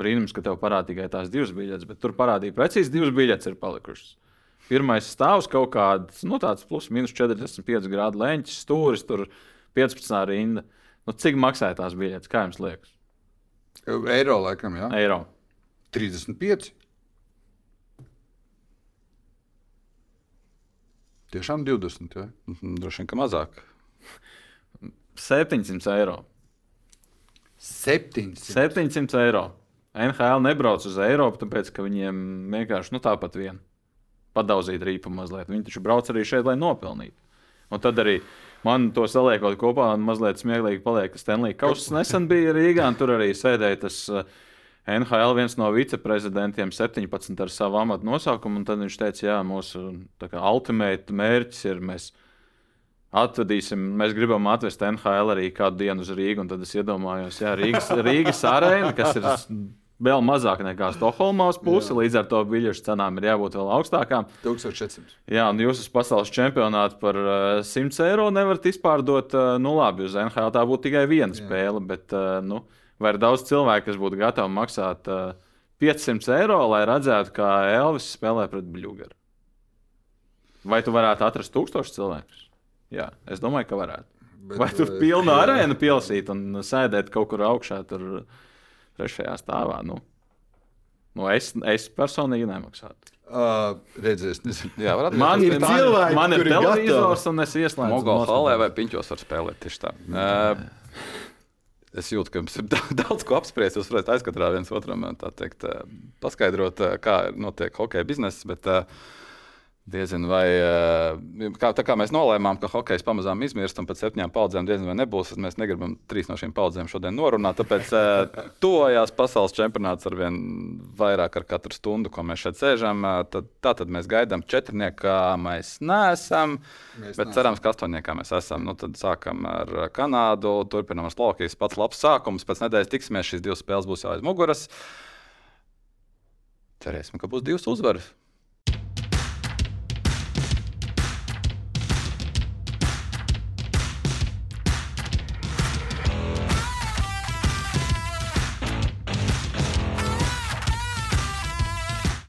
[SPEAKER 3] brīnums, ka tev parādīja tikai tās divas biļetes, bet tur parādīja precīzi divas biļetes ir palikušas. Pirmais stāvs kaut kāds, nu, tāds plus mīnus 45 grādu leņķis, stūris, tur 15 rinda. Nu, cik maksāja tās biļetes? Kā jums liekas?
[SPEAKER 2] Eiro laikam, jā.
[SPEAKER 3] Eiro.
[SPEAKER 2] 35. Tiešām 20. Jā.
[SPEAKER 1] Mhm, Droši vien, ka mazāk.
[SPEAKER 3] 700 eiro.
[SPEAKER 2] 700.
[SPEAKER 3] 700 eiro. NHL nebrauc uz Eiropu, tāpēc ka viņiem vienkārši nu, tāpat vien padauzīt rīpu mazliet. Viņi taču brauc arī šeit, lai nopelnītu. Un tad arī man to saliekot kopā, un mazliet smieklīgi paliek, ka Stanley Kauss. Nesen bija Rīgā, un tur arī sēdēja tas uh, NHL viens no viceprezidentiem 17 ar savu amatu nosaukumu, un tad viņš teica, jā, mūsu kā ultimate mērķis ir mēs atvedīsim, mēs gribam atvest NHL arī kādu dienu uz Rīgu, un tad es iedomājos, jā, Rīgas, Rīgas arēna, kas ir vēl mazāk nekā Stokholmā uz pusi, līdz ar to biļešu cenām ir jābūt vēl augstākām.
[SPEAKER 2] 1400.
[SPEAKER 3] Jā, un jūs uz pasaules čempionātu par uh, 100 eiro nevarat izpārdot. Uh, nu, labi, uz NHL tā būtu tikai viena Jā. spēle, bet uh, nu, vai ir daudz cilvēku, kas būtu gatavi maksāt uh, 500 eiro, lai redzētu, kā Elvis spēlē pret Bluegaru? Vai tu varētu atrast tūkstošus cilvēkus? Jā, es domāju, ka varētu.
[SPEAKER 2] Bet,
[SPEAKER 3] Vai tur
[SPEAKER 2] eh,
[SPEAKER 3] pilnu arēnu pielsīt un sēdēt kaut kur augšā, tur trešajā stāvā? Nu, nu es, es personīgi nemaksātu.
[SPEAKER 2] Uh, redzēs, nezinu.
[SPEAKER 1] Jā, varētu
[SPEAKER 3] Man
[SPEAKER 2] ir cilvēki,
[SPEAKER 3] man ir televizors, un es ieslēdzu noskatos.
[SPEAKER 1] halē vai piņķos var spēlēt tieši tā. Uh, es jūtu, ka mums ir da- daudz ko apspriest. Jūs varat aizkatrā viens otram tā teikt, paskaidrot, kā notiek hokeja bizness. Bet, uh, Diezinu, vai uh, kā, tā kā mēs nolēmām, ka hokejs pamazām izmirst un pēc septiņām paudzēm diezgan vai nebūs, mēs negribam trīs no šīm paudzēm šodien norunāt. Tāpēc uh, tuvojās pasaules čempionāts ar vien vairāk ar katru stundu, ko mēs šeit sēžam. Uh, tad, tā tad mēs gaidām četrniekā, mēs neesam.
[SPEAKER 2] Mēs
[SPEAKER 1] Bet cerams, ka astoņniekā mēs esam. Nu, tad sākam ar Kanādu, turpinām ar Slovākijas pats labs sākums. Pēc nedēļas tiksimies, šīs divas spēles būs jau aiz muguras. Cerēsim, ka būs divas uzvaras.